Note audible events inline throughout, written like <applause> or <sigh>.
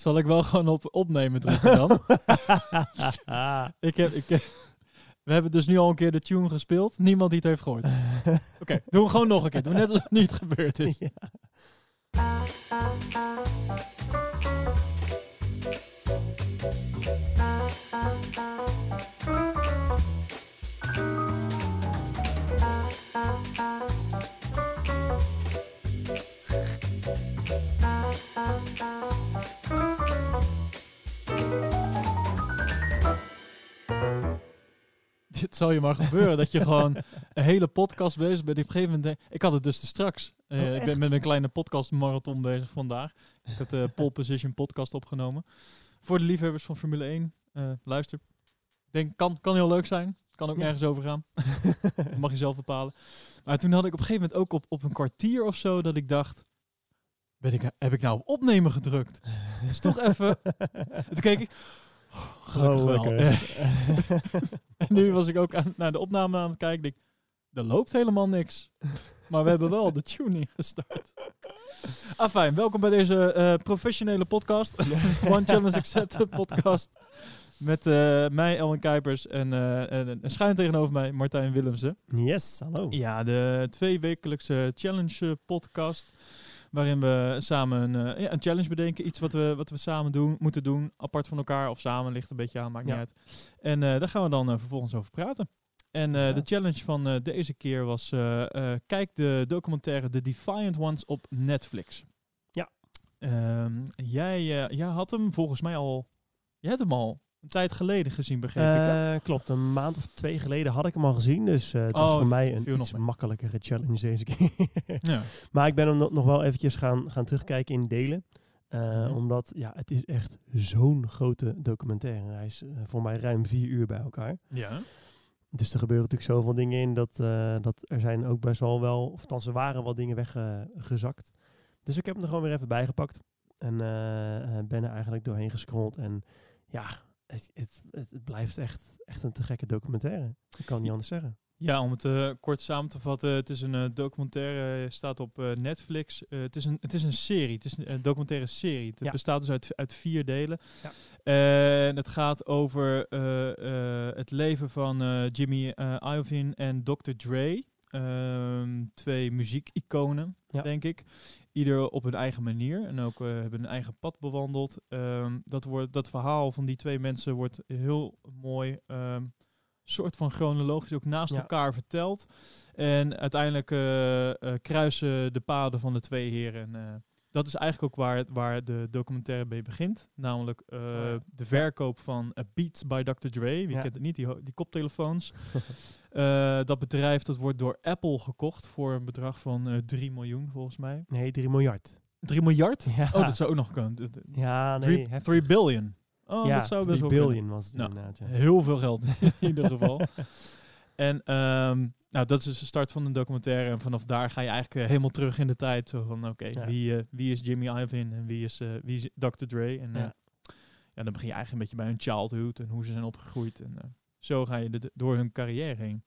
Zal ik wel gewoon op opnemen drukken dan? <laughs> ik heb, ik heb- we hebben dus nu al een keer de tune gespeeld. Niemand die het heeft gehoord. <laughs> Oké, doen we gewoon nog een keer. Doe net alsof het niet gebeurd is. Ja. Zal je maar gebeuren. Dat je <laughs> gewoon een hele podcast bezig bent. Op een gegeven moment, ik had het dus te straks. Eh, Oh, ik ben met een kleine podcast marathon bezig vandaag. Ik had <laughs> de Pole Position podcast opgenomen. Voor de liefhebbers van Formule 1. eh, luister. Ik denk, kan, kan heel leuk zijn. Kan ook Ja. nergens over gaan. <laughs> Mag je zelf bepalen. Maar toen had ik op een gegeven moment ook op, op een kwartier of zo dat ik dacht... Ben ik, heb ik nou op opnemen gedrukt? is toch even... Toen keek ik... oh, gelukkig Oh. <laughs> <laughs> En nu was ik ook aan, naar de opname aan het kijken. Ik, er loopt helemaal niks. Maar we hebben wel de tuning gestart. Ah, fijn. Welkom bij deze eh, professionele podcast. <laughs> One Challenge Accepted podcast. Met eh, mij, Ellen Kuipers. En, eh, en, en schuin tegenover mij, Martijn Willemsen. Yes, hallo. Ja, de tweewekelijkse challenge eh, podcast. Waarin we samen een, eh, ja, een challenge bedenken. Iets wat we, wat we samen doen, moeten doen. Apart van elkaar of samen ligt een beetje aan, maakt Ja. niet uit. En eh, daar gaan we dan eh, vervolgens over praten. En Ja. de challenge van deze keer was... kijk de documentaire The Defiant Ones op Netflix. Ja. Ehm, jij, jij had hem volgens mij al... Je hebt hem al een tijd geleden gezien, begreep ik. Eh, klopt, een maand of twee geleden had ik hem al gezien. Dus eh, het Oh, was voor mij een iets makkelijkere challenge deze keer. <laughs> Ja. maar ik ben hem nog wel eventjes gaan, gaan terugkijken in delen. Eh. Omdat ja, het is echt zo'n grote documentaire. Hij is voor mij ruim vier uur bij elkaar. ja. Dus er gebeuren natuurlijk zoveel dingen in dat, dat er zijn ook best wel wel, of althans er waren wel dingen weggezakt. dus ik heb hem er gewoon weer even bijgepakt. En ben er eigenlijk doorheen gescrolld. En ja, het, het, blijft echt, echt een te gekke documentaire. Ik kan niet anders zeggen. Ja, om het eh, kort samen te vatten, het is een eh, documentaire, eh, staat op Netflix. Het, is een, het is een serie, het is een, documentaire serie. Het Ja. bestaat dus uit, uit vier delen. Ja. En het gaat over het leven van Jimmy Iovine en Dr. Dre. Ehm, twee muziekiconen, Ja. denk ik. Ieder op hun eigen manier en ook eh, hebben een eigen pad bewandeld. Ehm, dat, wordt, dat verhaal van die twee mensen wordt heel mooi ehm, soort van chronologisch ook naast Ja. elkaar verteld. En uiteindelijk eh, eh, kruisen de paden van de twee heren. Dat is eigenlijk ook waar, waar de documentaire mee begint. Namelijk eh, ja. de verkoop van eh, Beats by Dr. Dre. Wie Ja. kent het niet? Die, die koptelefoons. <laughs> Eh, dat bedrijf dat wordt door Apple gekocht voor een bedrag van eh 3 miljoen volgens mij. Nee, 3 miljard. 3 miljard? Ja, Oh, dat zou ook nog kunnen. Ja nee, 3 heftig. 3 billion. Oh, ja, dat zou best 3 wel kunnen. billion was het Nou, inderdaad. Heel veel geld <laughs> in ieder geval. <laughs> En ehm, nou, dat is dus de start van de documentaire. En vanaf daar ga je eigenlijk eh, helemaal terug in de tijd. Zo van, oké, Ja. wie, eh, wie is Jimmy Iovine en wie is, eh, wie is Dr. Dre? En Ja. ja, dan begin je eigenlijk een beetje bij hun childhood en hoe ze zijn opgegroeid. En zo ga je de, door hun carrière heen.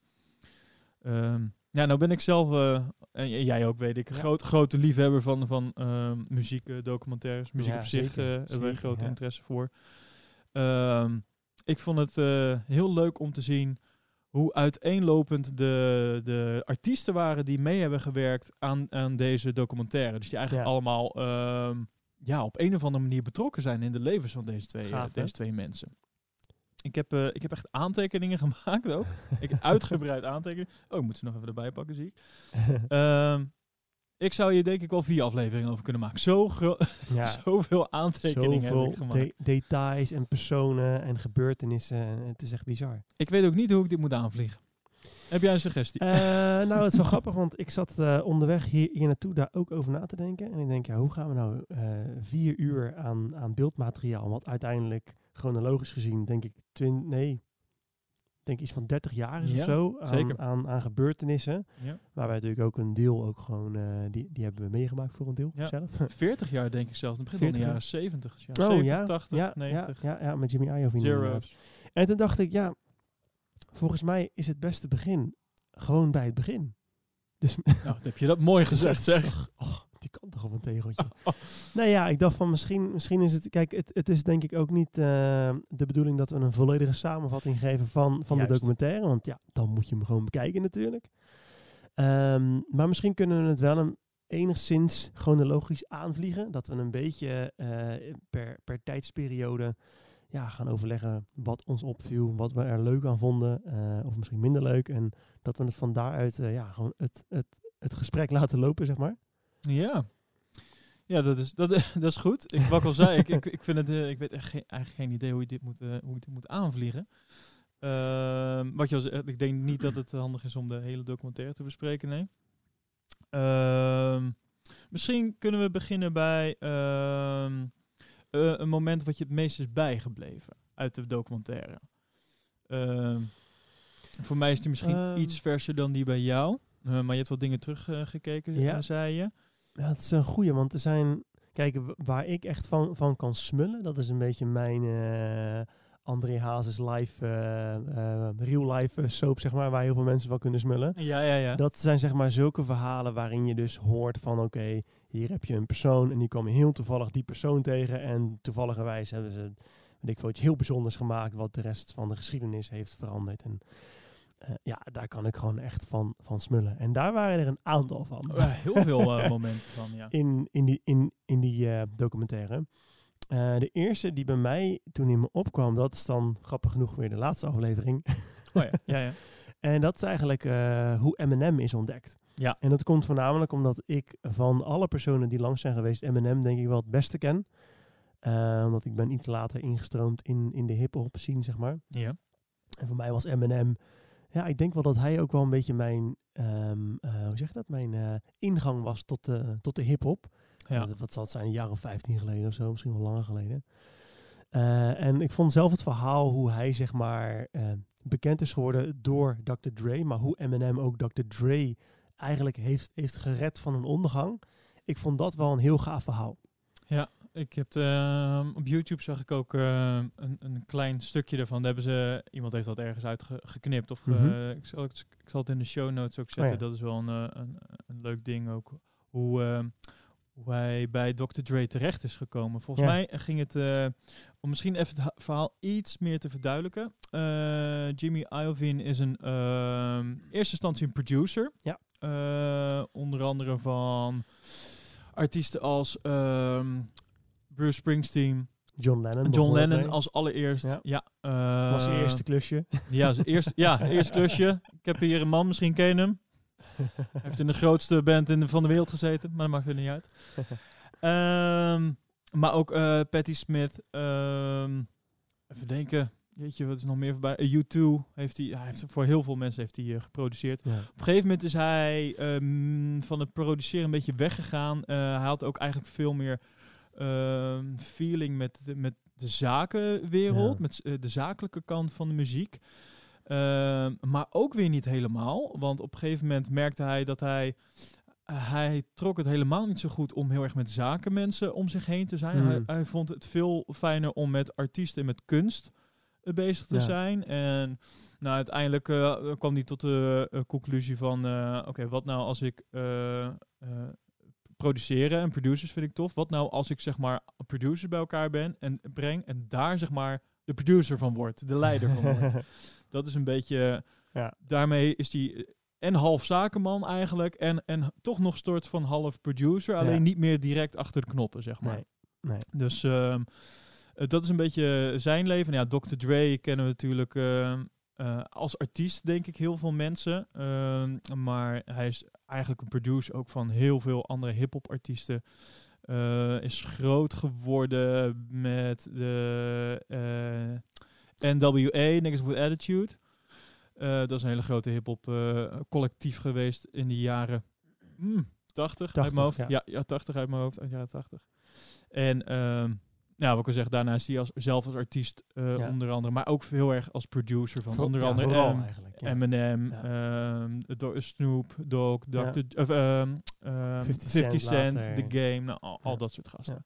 Ehm, ja, nou ben ik zelf, en jij ook weet ik, Ja. groot, grote liefhebber van, van ehm, muziek, documentaires. Muziek Ja, op zich zeker. hebben we Zeker, grote ja. interesse voor. Ik vond het heel leuk om te zien hoe uiteenlopend de, de artiesten waren die mee hebben gewerkt aan, aan deze documentaire. Dus die eigenlijk Ja. allemaal ehm, ja, op een of andere manier betrokken zijn in de levens van deze twee, eh, Gaaf, deze twee mensen. Ik heb, eh, ik heb echt aantekeningen <laughs> gemaakt ook. ik heb uitgebreid aantekeningen. Oh, ik moet ze nog even erbij pakken, zie ik. <laughs> Ik zou hier denk ik wel vier afleveringen over kunnen maken. Zo ja. <laughs> zoveel aantekeningen heb ik Zoveel gemaakt. de- details en personen en gebeurtenissen. En Het is echt bizar. Ik weet ook niet hoe ik dit moet aanvliegen. Heb jij een suggestie? Eh, nou, het is wel <laughs> grappig, want ik zat eh, onderweg hier, hier naartoe daar ook over na te denken. En ik denk, ja, hoe gaan we nou eh, vier uur aan, aan beeldmateriaal, wat uiteindelijk chronologisch gezien, denk ik, twin, nee, denk iets van 30 jaar is Ja, of zo, aan, aan, aan gebeurtenissen. ja. Maar wij natuurlijk ook een deel ook gewoon, eh, die, die hebben we meegemaakt voor een deel Ja. zelf. <laughs> 40 jaar denk ik zelfs. Het begint al in de 40 jaren 70. Ja. Oh 70, ja, 80, ja, 90. Ja, ja, met Jimmy Iovine. En toen dacht ik, ja, volgens mij is het beste begin gewoon bij het begin. Dus Nou, heb je dat mooi gezegd, <laughs> zeg. toch- oh, die vierkantig of een tegeltje. <laughs> Nee, ja, ik dacht van misschien, misschien is het... Kijk, het, het is denk ik ook niet eh, de bedoeling dat we een volledige samenvatting geven van, van de documentaire. Want ja, dan moet je hem gewoon bekijken natuurlijk. Ehm, maar misschien kunnen we het wel een, enigszins chronologisch aanvliegen. Dat we een beetje eh, per, per tijdsperiode ja, gaan overleggen wat ons opviel, wat we er leuk aan vonden, eh, of misschien minder leuk. En dat we het van daaruit ja, gewoon het, het, het gesprek <laughs> laten lopen, zeg maar. Ja. Ja, dat is, dat, <laughs> dat is goed. Ik, wat ik al zei, ik, ik, ik, vind het, eh, ik weet echt geen, eigenlijk geen idee hoe je dit moet, eh, hoe je dit moet aanvliegen. Ehm, wat je al ik denk niet dat het handig is om de hele documentaire te bespreken, nee. Ehm, misschien kunnen we beginnen bij ehm, eh, een moment wat je het meest is bijgebleven uit de documentaire. Voor mij is die misschien iets verser dan die bij jou. Maar je hebt wat dingen teruggekeken, Ja. zei je. Ja, dat is een goeie, want er zijn... Kijk, waar ik echt van, van kan smullen, dat is een beetje mijn eh André Hazes live, eh, eh, real life soap, zeg maar, waar heel veel mensen van kunnen smullen. Ja, ja, ja. Dat zijn zeg maar zulke verhalen waarin je dus hoort van oké, hier heb je een persoon en die kwam heel toevallig die persoon tegen en toevalligerwijs hebben ze weet ik veel, iets heel bijzonders gemaakt wat de rest van de geschiedenis heeft veranderd. En eh, ja, daar kan ik gewoon echt van, van smullen. En daar waren er een aantal van Ja, heel veel eh, <laughs> momenten van, ja. in, in die, in, in die eh, documentaire. De eerste die bij mij toen in me opkwam, dat is dan grappig genoeg weer de laatste aflevering. <laughs> Oh ja, ja, ja. En dat is eigenlijk hoe Eminem is ontdekt. Ja. En dat komt voornamelijk omdat ik van alle personen die langs zijn geweest, Eminem denk ik wel het beste ken. Omdat ik ben iets later ingestroomd in, in de hip-hop scene, zeg maar. Ja. En voor mij was Eminem, ja, ik denk wel dat hij ook wel een beetje mijn, ehm, eh, hoe zeg je dat, mijn eh, ingang was tot de, tot de hip-hop. Ja. Wat, wat zal het zijn, een jaar of 15 geleden of zo, misschien wel langer geleden. Eh, en ik vond zelf het verhaal hoe hij zeg maar bekend is geworden door Dr. Dre, maar hoe Eminem ook Dr. Dre eigenlijk heeft, heeft gered van een ondergang. Ik vond dat wel een heel gaaf verhaal. Ik heb ehm, op YouTube zag ik ook ehm, een, een klein stukje ervan. Daar hebben ze, iemand heeft dat ergens uitgeknipt. Of Mhm. ik, zal, het- ik zal het in de show notes ook zetten. ja. Dat is wel een, eh, een, een leuk ding ook. Hoe, ehm, hoe hij bij Dr. Dre terecht is gekomen. Volgens Ja. mij ging het, eh, om misschien even het ha- verhaal iets meer te verduidelijken. Eh, Jimmy Iovine is een eerste instantie een producer. Ja. Onder andere van artiesten als Bruce Springsteen, John Lennon. John Lennon mee. als allereerst. Ja, Ja. eh, was zijn eerste klusje. <laughs> Ja, zijn eerste, ja, <laughs> eerste klusje. Ik heb hier een man, misschien ken je hem. <laughs> Hij heeft in de grootste band in de, van de wereld gezeten, maar dat maakt er niet uit. Ehm, maar ook eh Patti Smith. ehm, even denken. Weet je, wat is nog meer voorbij? Eh, U2 heeft hij, hij heeft voor heel veel mensen heeft hij eh, geproduceerd. Ja. Op een gegeven moment is hij ehm, van het produceren een beetje weggegaan. Eh, hij had ook eigenlijk veel meer ehm, feeling met de, met de zakenwereld, Ja. met eh, de zakelijke kant van de muziek. Ehm, maar ook weer niet helemaal, want op een gegeven moment merkte hij dat hij hij trok het helemaal niet zo goed om heel erg met zakenmensen om zich heen te zijn. Hmm. Hij, hij vond het veel fijner om met artiesten en met kunst eh, bezig te Ja. zijn. En nou, uiteindelijk eh, kwam hij tot de conclusie van... Oké, wat nou als ik... eh, eh, produceren en producers vind ik tof. Wat nou als ik zeg maar producers bij elkaar ben en breng... en daar zeg maar de producer van word, de leider van. <laughs> Dat is een beetje... Ja. Daarmee is die en half zakenman eigenlijk. En, en toch nog soort van half producer. Alleen Ja. niet meer direct achter de knoppen, zeg maar. Nee, nee. Dus ehm, eh, dat is een beetje zijn leven. Ja, Dr. Dre kennen we natuurlijk ehm, eh, als artiest, denk ik, heel veel mensen. Ehm, maar hij is eigenlijk een producer ook van heel veel andere hip-hop artiesten. Eh, is groot geworden met de eh, NWA, Niggas with Attitude. Eh, dat is een hele grote hip-hop collectief geweest in de jaren hmm, 80, uit 80, mijn hoofd. ja. Ja. Ja, 80 uit mijn hoofd, uit jaren 80. En ehm nou, wat ik al zeg, daarna hij als, zelf als artiest eh, Ja. onder andere, maar ook heel erg als producer van onder ja, andere vooral M, eigenlijk. Ja. Eminem, Ja. ehm, Do- Snoop Dogg, Dr. Ja. of, ehm, ehm, 50 50 Cent later. The Game, nou, al, al Ja. dat soort gasten.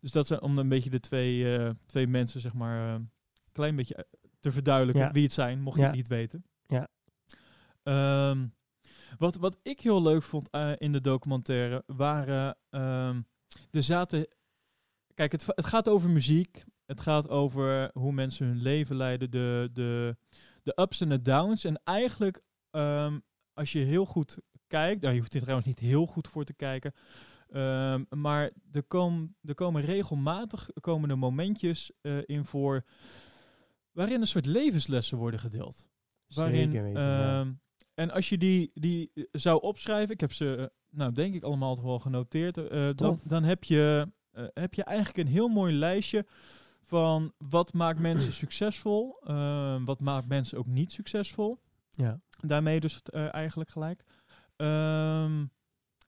Dus dat zijn om een beetje de twee, eh, twee mensen, zeg maar, een klein beetje eh, te verduidelijken Ja. wie het zijn, mocht je Ja. het niet weten. Ja. Ehm, Wat, wat ik heel leuk vond in de documentaire waren. ehm, er zaten. Kijk, het, het gaat over muziek. Het gaat over hoe mensen hun leven leiden. De, de, de ups en de downs. En eigenlijk, ehm, als je heel goed kijkt. Nou, je hoeft er trouwens niet heel goed voor te kijken. ehm, maar er, kom, er komen regelmatig komen er momentjes eh, in voor. waarin een soort levenslessen worden gedeeld. Waarin, Zeker weten, ja. ehm, En als je die, die zou opschrijven, ik heb ze, eh, nou denk ik allemaal toch wel genoteerd, eh, dan, heb, je, heb je eigenlijk een heel mooi lijstje van wat maakt mensen <clears throat> succesvol, ehm, wat maakt mensen ook niet succesvol. Ja. Daarmee dus eh, eigenlijk gelijk. Ehm,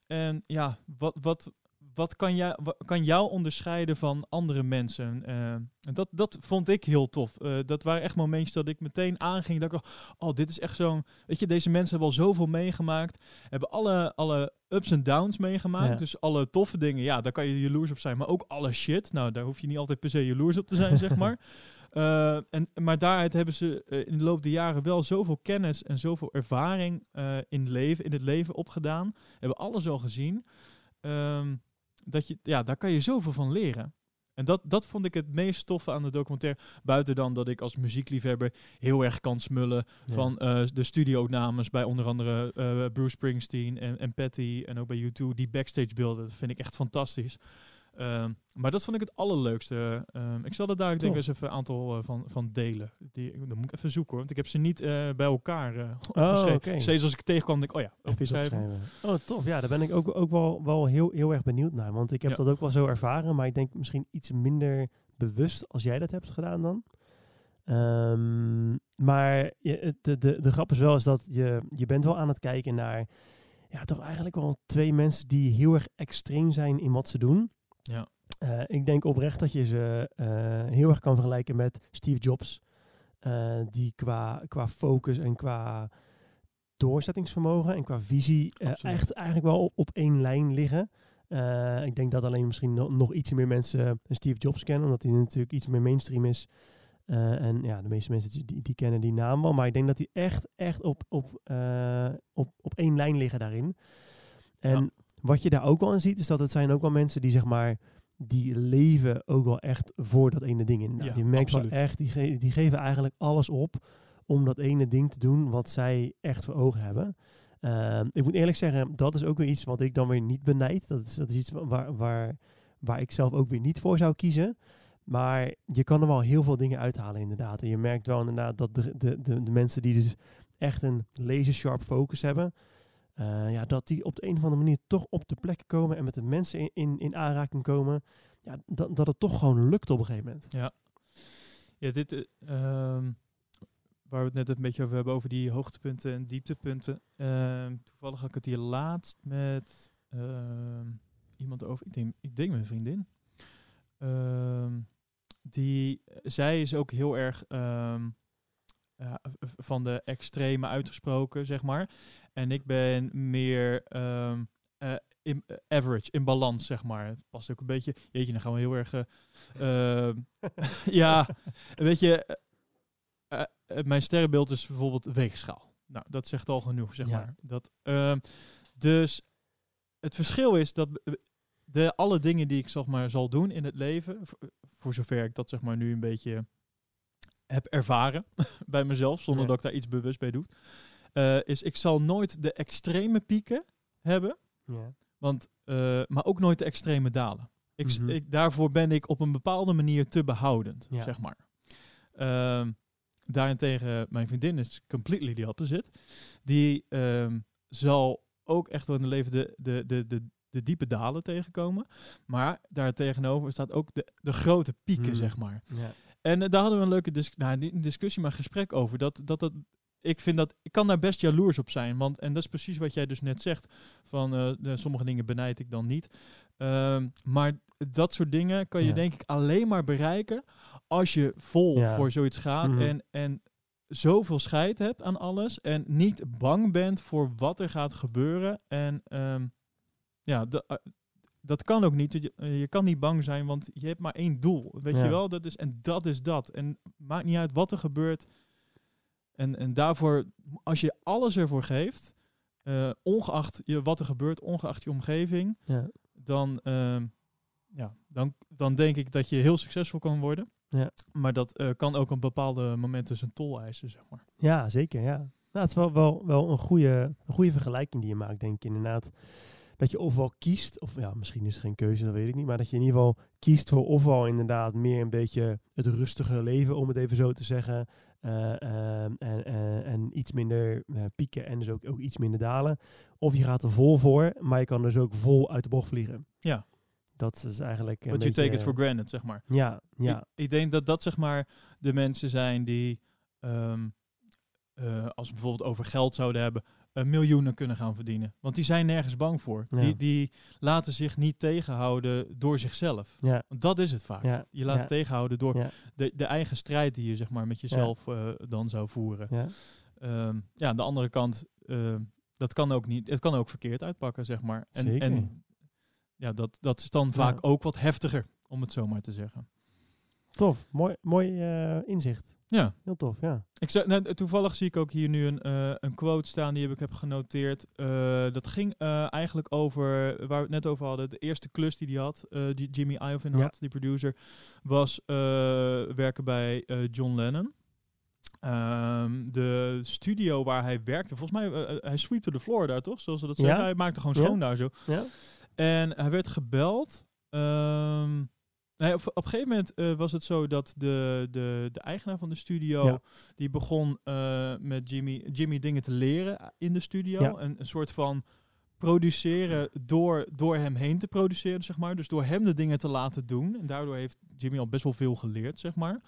en ja, wat, wat, wat kan, wa- kan jou onderscheiden van andere mensen? Eh, en dat, dat vond ik heel tof. Eh, dat waren echt momentjes dat ik meteen aanging. Dat ik dacht, oh, dit is echt zo'n... Weet je, deze mensen hebben al zoveel meegemaakt. Hebben alle, alle ups en downs meegemaakt. Ja. Dus alle toffe dingen, ja, daar kan je jaloers op zijn. Maar ook alle shit. Nou, daar hoef je niet altijd per se jaloers op te zijn, zeg <laughs> maar. Eh, en, maar daaruit hebben ze in de loop der jaren wel zoveel kennis en zoveel ervaring in, het leven, in het leven opgedaan. Hebben alles al gezien. Ehm, dat je, ja, daar kan je zoveel van leren. En dat, dat vond ik het meest toffe aan de documentaire. Buiten dan dat ik als muziekliefhebber heel erg kan smullen Ja. van eh, de studioopnames bij onder andere eh, Bruce Springsteen en, en Patty en ook bij U2. Die backstage beelden, dat vind ik echt fantastisch. Ehm, maar dat vond ik het allerleukste. Ehm, ik zal er daar denk ik eens even een aantal eh, van, van delen. Die, dan moet ik even zoeken hoor, want ik heb ze niet eh, bij elkaar eh Oh, opgeschreven. oké. Steeds als ik tegenkwam, denk ik, oh ja, Even eens opschrijven. opschrijven. Oh, tof. Ja, daar ben ik ook, ook wel, wel heel, heel erg benieuwd naar. Want ik heb Ja. dat ook wel zo ervaren, maar ik denk misschien iets minder bewust als jij dat hebt gedaan dan. Ehm, maar je, de, de, de grap is wel is dat je, je bent wel aan het kijken naar ja, toch eigenlijk wel twee mensen die heel erg extreem zijn in wat ze doen. Ja. Eh, ik denk oprecht dat je ze eh, heel erg kan vergelijken met Steve Jobs. eh, die qua, qua focus en qua doorzettingsvermogen en qua visie echt eigenlijk wel op, op één lijn liggen. Ik denk dat alleen misschien no- nog iets meer mensen Steve Jobs kennen, omdat hij natuurlijk iets meer mainstream is. En ja, de meeste mensen die, die, kennen die naam wel. Maar ik denk dat die echt, echt op, op, op, op één lijn liggen daarin. En Ja. Wat je daar ook wel aan ziet, is dat het zijn ook wel mensen die zeg maar, die leven ook wel echt voor dat ene ding. Ja, je merkt absoluut. wel echt, die, ge- die geven eigenlijk alles op om dat ene ding te doen wat zij echt voor ogen hebben. Ehm, ik moet eerlijk zeggen, dat is ook weer iets wat ik dan weer niet benijd. Dat is, dat is iets waar, waar, waar ik zelf ook weer niet voor zou kiezen. Maar je kan er wel heel veel dingen uithalen inderdaad. En je merkt wel inderdaad dat de, de, de, de mensen die dus echt een laser sharp focus hebben, eh, ja, dat die op de een of andere manier toch op de plek komen en met de mensen in, in, in aanraking komen. Ja, dat, dat het toch gewoon lukt op een gegeven moment. Ja, ja dit, eh, ehm, waar we het net een beetje over hebben, over die hoogtepunten en dieptepunten. Ehm, toevallig had ik het hier laatst met ehm, iemand over, ik denk, ik denk mijn vriendin. Die, zij is ook heel erg v- van de extreme uitgesproken, zeg maar. En ik ben meer ehm, eh, in, eh, average, in balans, zeg maar. Het past ook een beetje, jeetje, dan gaan we heel erg... eh, ehm, <laughs> ja, weet je, eh, eh, mijn sterrenbeeld is bijvoorbeeld weegschaal. Nou, dat zegt al genoeg, zeg Ja. maar. Dat, ehm, dus het verschil is dat eh, de, alle dingen die ik zeg maar, zal doen in het leven, voor zover ik dat zeg maar, nu een beetje heb ervaren <laughs> bij mezelf, zonder Ja. dat ik daar iets bewust bij doe, eh, is ik zal nooit de extreme pieken hebben, Ja. want, eh, maar ook nooit de extreme dalen. Ik, Mhm. ik, daarvoor ben ik op een bepaalde manier te behoudend, Ja. zeg maar. Ehm, daarentegen, mijn vriendin is completely the opposite. Die ehm, zal ook echt wel in het leven de, de, de, de, de diepe dalen tegenkomen. Maar daartegenover staat ook de, de grote pieken, Mhm. zeg maar. Ja. En eh, daar hadden we een leuke dis nou, niet een discussie, maar een gesprek over. Dat, dat, dat, ik vind dat, ik kan daar best jaloers op zijn. Want, en dat is precies wat jij dus net zegt. Van eh, de, sommige dingen benijd ik dan niet. Ehm, maar dat soort dingen kan je Ja. denk ik alleen maar bereiken als je vol Ja. voor zoiets gaat. Mhm. En, en zoveel scheid hebt aan alles. En niet bang bent voor wat er gaat gebeuren. En ehm, ja, da- eh, dat kan ook niet. Je, eh, je kan niet bang zijn, want je hebt maar één doel. Weet Ja. je wel? Dat is, en dat is dat. En maakt niet uit wat er gebeurt. En, en daarvoor, als je alles ervoor geeft, eh, ongeacht je, wat er gebeurt, ongeacht je omgeving, Ja. dan, ehm, ja, dan, dan denk ik dat je heel succesvol kan worden. Ja. Maar dat eh, kan ook op bepaalde momenten zijn tol eisen, zeg maar. Ja, zeker. Ja. Nou, het is wel, wel, wel een, goede, een goede vergelijking die je maakt, denk ik inderdaad. Dat je ofwel kiest, of ja, misschien is het geen keuze, dat weet ik niet. Maar dat je in ieder geval kiest voor ofwel inderdaad meer een beetje het rustige leven, om het even zo te zeggen. eh, ehm, en, en, en iets minder eh, pieken en dus ook, ook iets minder dalen. Of je gaat er vol voor, maar je kan dus ook vol uit de bocht vliegen. Ja. Dat is eigenlijk you beetje, take it for granted, zeg maar. Ja, ja, Ik, ik denk dat dat zeg maar de mensen zijn die, ehm, eh, als we bijvoorbeeld over geld zouden hebben, eh, miljoenen kunnen gaan verdienen. Want die zijn nergens bang voor. Ja. Die, die laten zich niet tegenhouden door zichzelf. ja, Want dat is het vaak. ja, Je laat het tegenhouden door de, de eigen strijd die je zeg maar, met jezelf eh, dan zou voeren. ja. Ehm, ja, aan de andere kant, eh, dat kan ook niet. Het kan ook verkeerd uitpakken, zeg maar. En, Zeker. en ja, dat, dat is dan vaak ook wat heftiger, om het zo maar te zeggen. Tof, mooi, mooi inzicht. Ja. Heel tof, ja. Ik zei, nou, toevallig zie ik ook hier nu een, eh, een quote staan die heb ik heb genoteerd. Eh, dat ging eh, eigenlijk over, waar we het net over hadden, de eerste klus die hij had, die Jimmy Iovine Ja. had, die producer, was werken bij John Lennon. Ehm, de studio waar hij werkte, volgens mij, hij sweepte de floor daar toch? Zoals ze dat Ja. zeggen. Hij maakte gewoon Ja. schoon daar zo. Ja? En hij werd gebeld. ehm, nee, op, op een gegeven moment eh, was het zo dat de, de, de eigenaar van de studio... Ja. die begon eh, met Jimmy, Jimmy dingen te leren in de studio. Ja. En een soort van produceren door, door hem heen te produceren, zeg maar. Dus door hem de dingen te laten doen. En daardoor heeft Jimmy al best wel veel geleerd, zeg maar.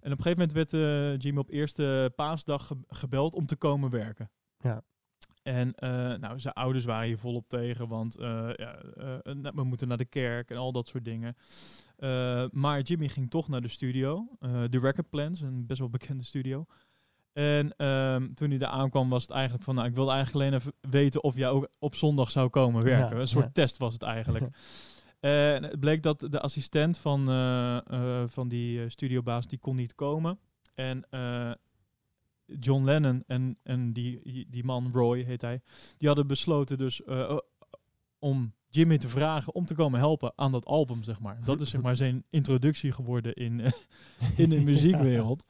En op een gegeven moment werd eh, Jimmy op eerste paasdag ge- gebeld om te komen werken. Ja. En eh, nou, zijn ouders waren hier volop tegen, want eh, ja, eh, nou, we moeten naar de kerk en al dat soort dingen. Maar Jimmy ging toch naar de studio, de Record Plans, een best wel bekende studio. En ehm, toen hij daar aankwam was het eigenlijk van, nou, ik wilde eigenlijk alleen even weten of jij ook op zondag zou komen werken. Ja, een soort ja. test was het eigenlijk. <laughs> En het bleek dat de assistent van, van die studiobaas, die kon niet komen. En John Lennon en, en die, die man, Roy heet hij, die hadden besloten dus eh, oh, om Jimmy te vragen om te komen helpen aan dat album, zeg maar. Dat is zeg maar zijn introductie geworden in, eh, in de <laughs> muziekwereld.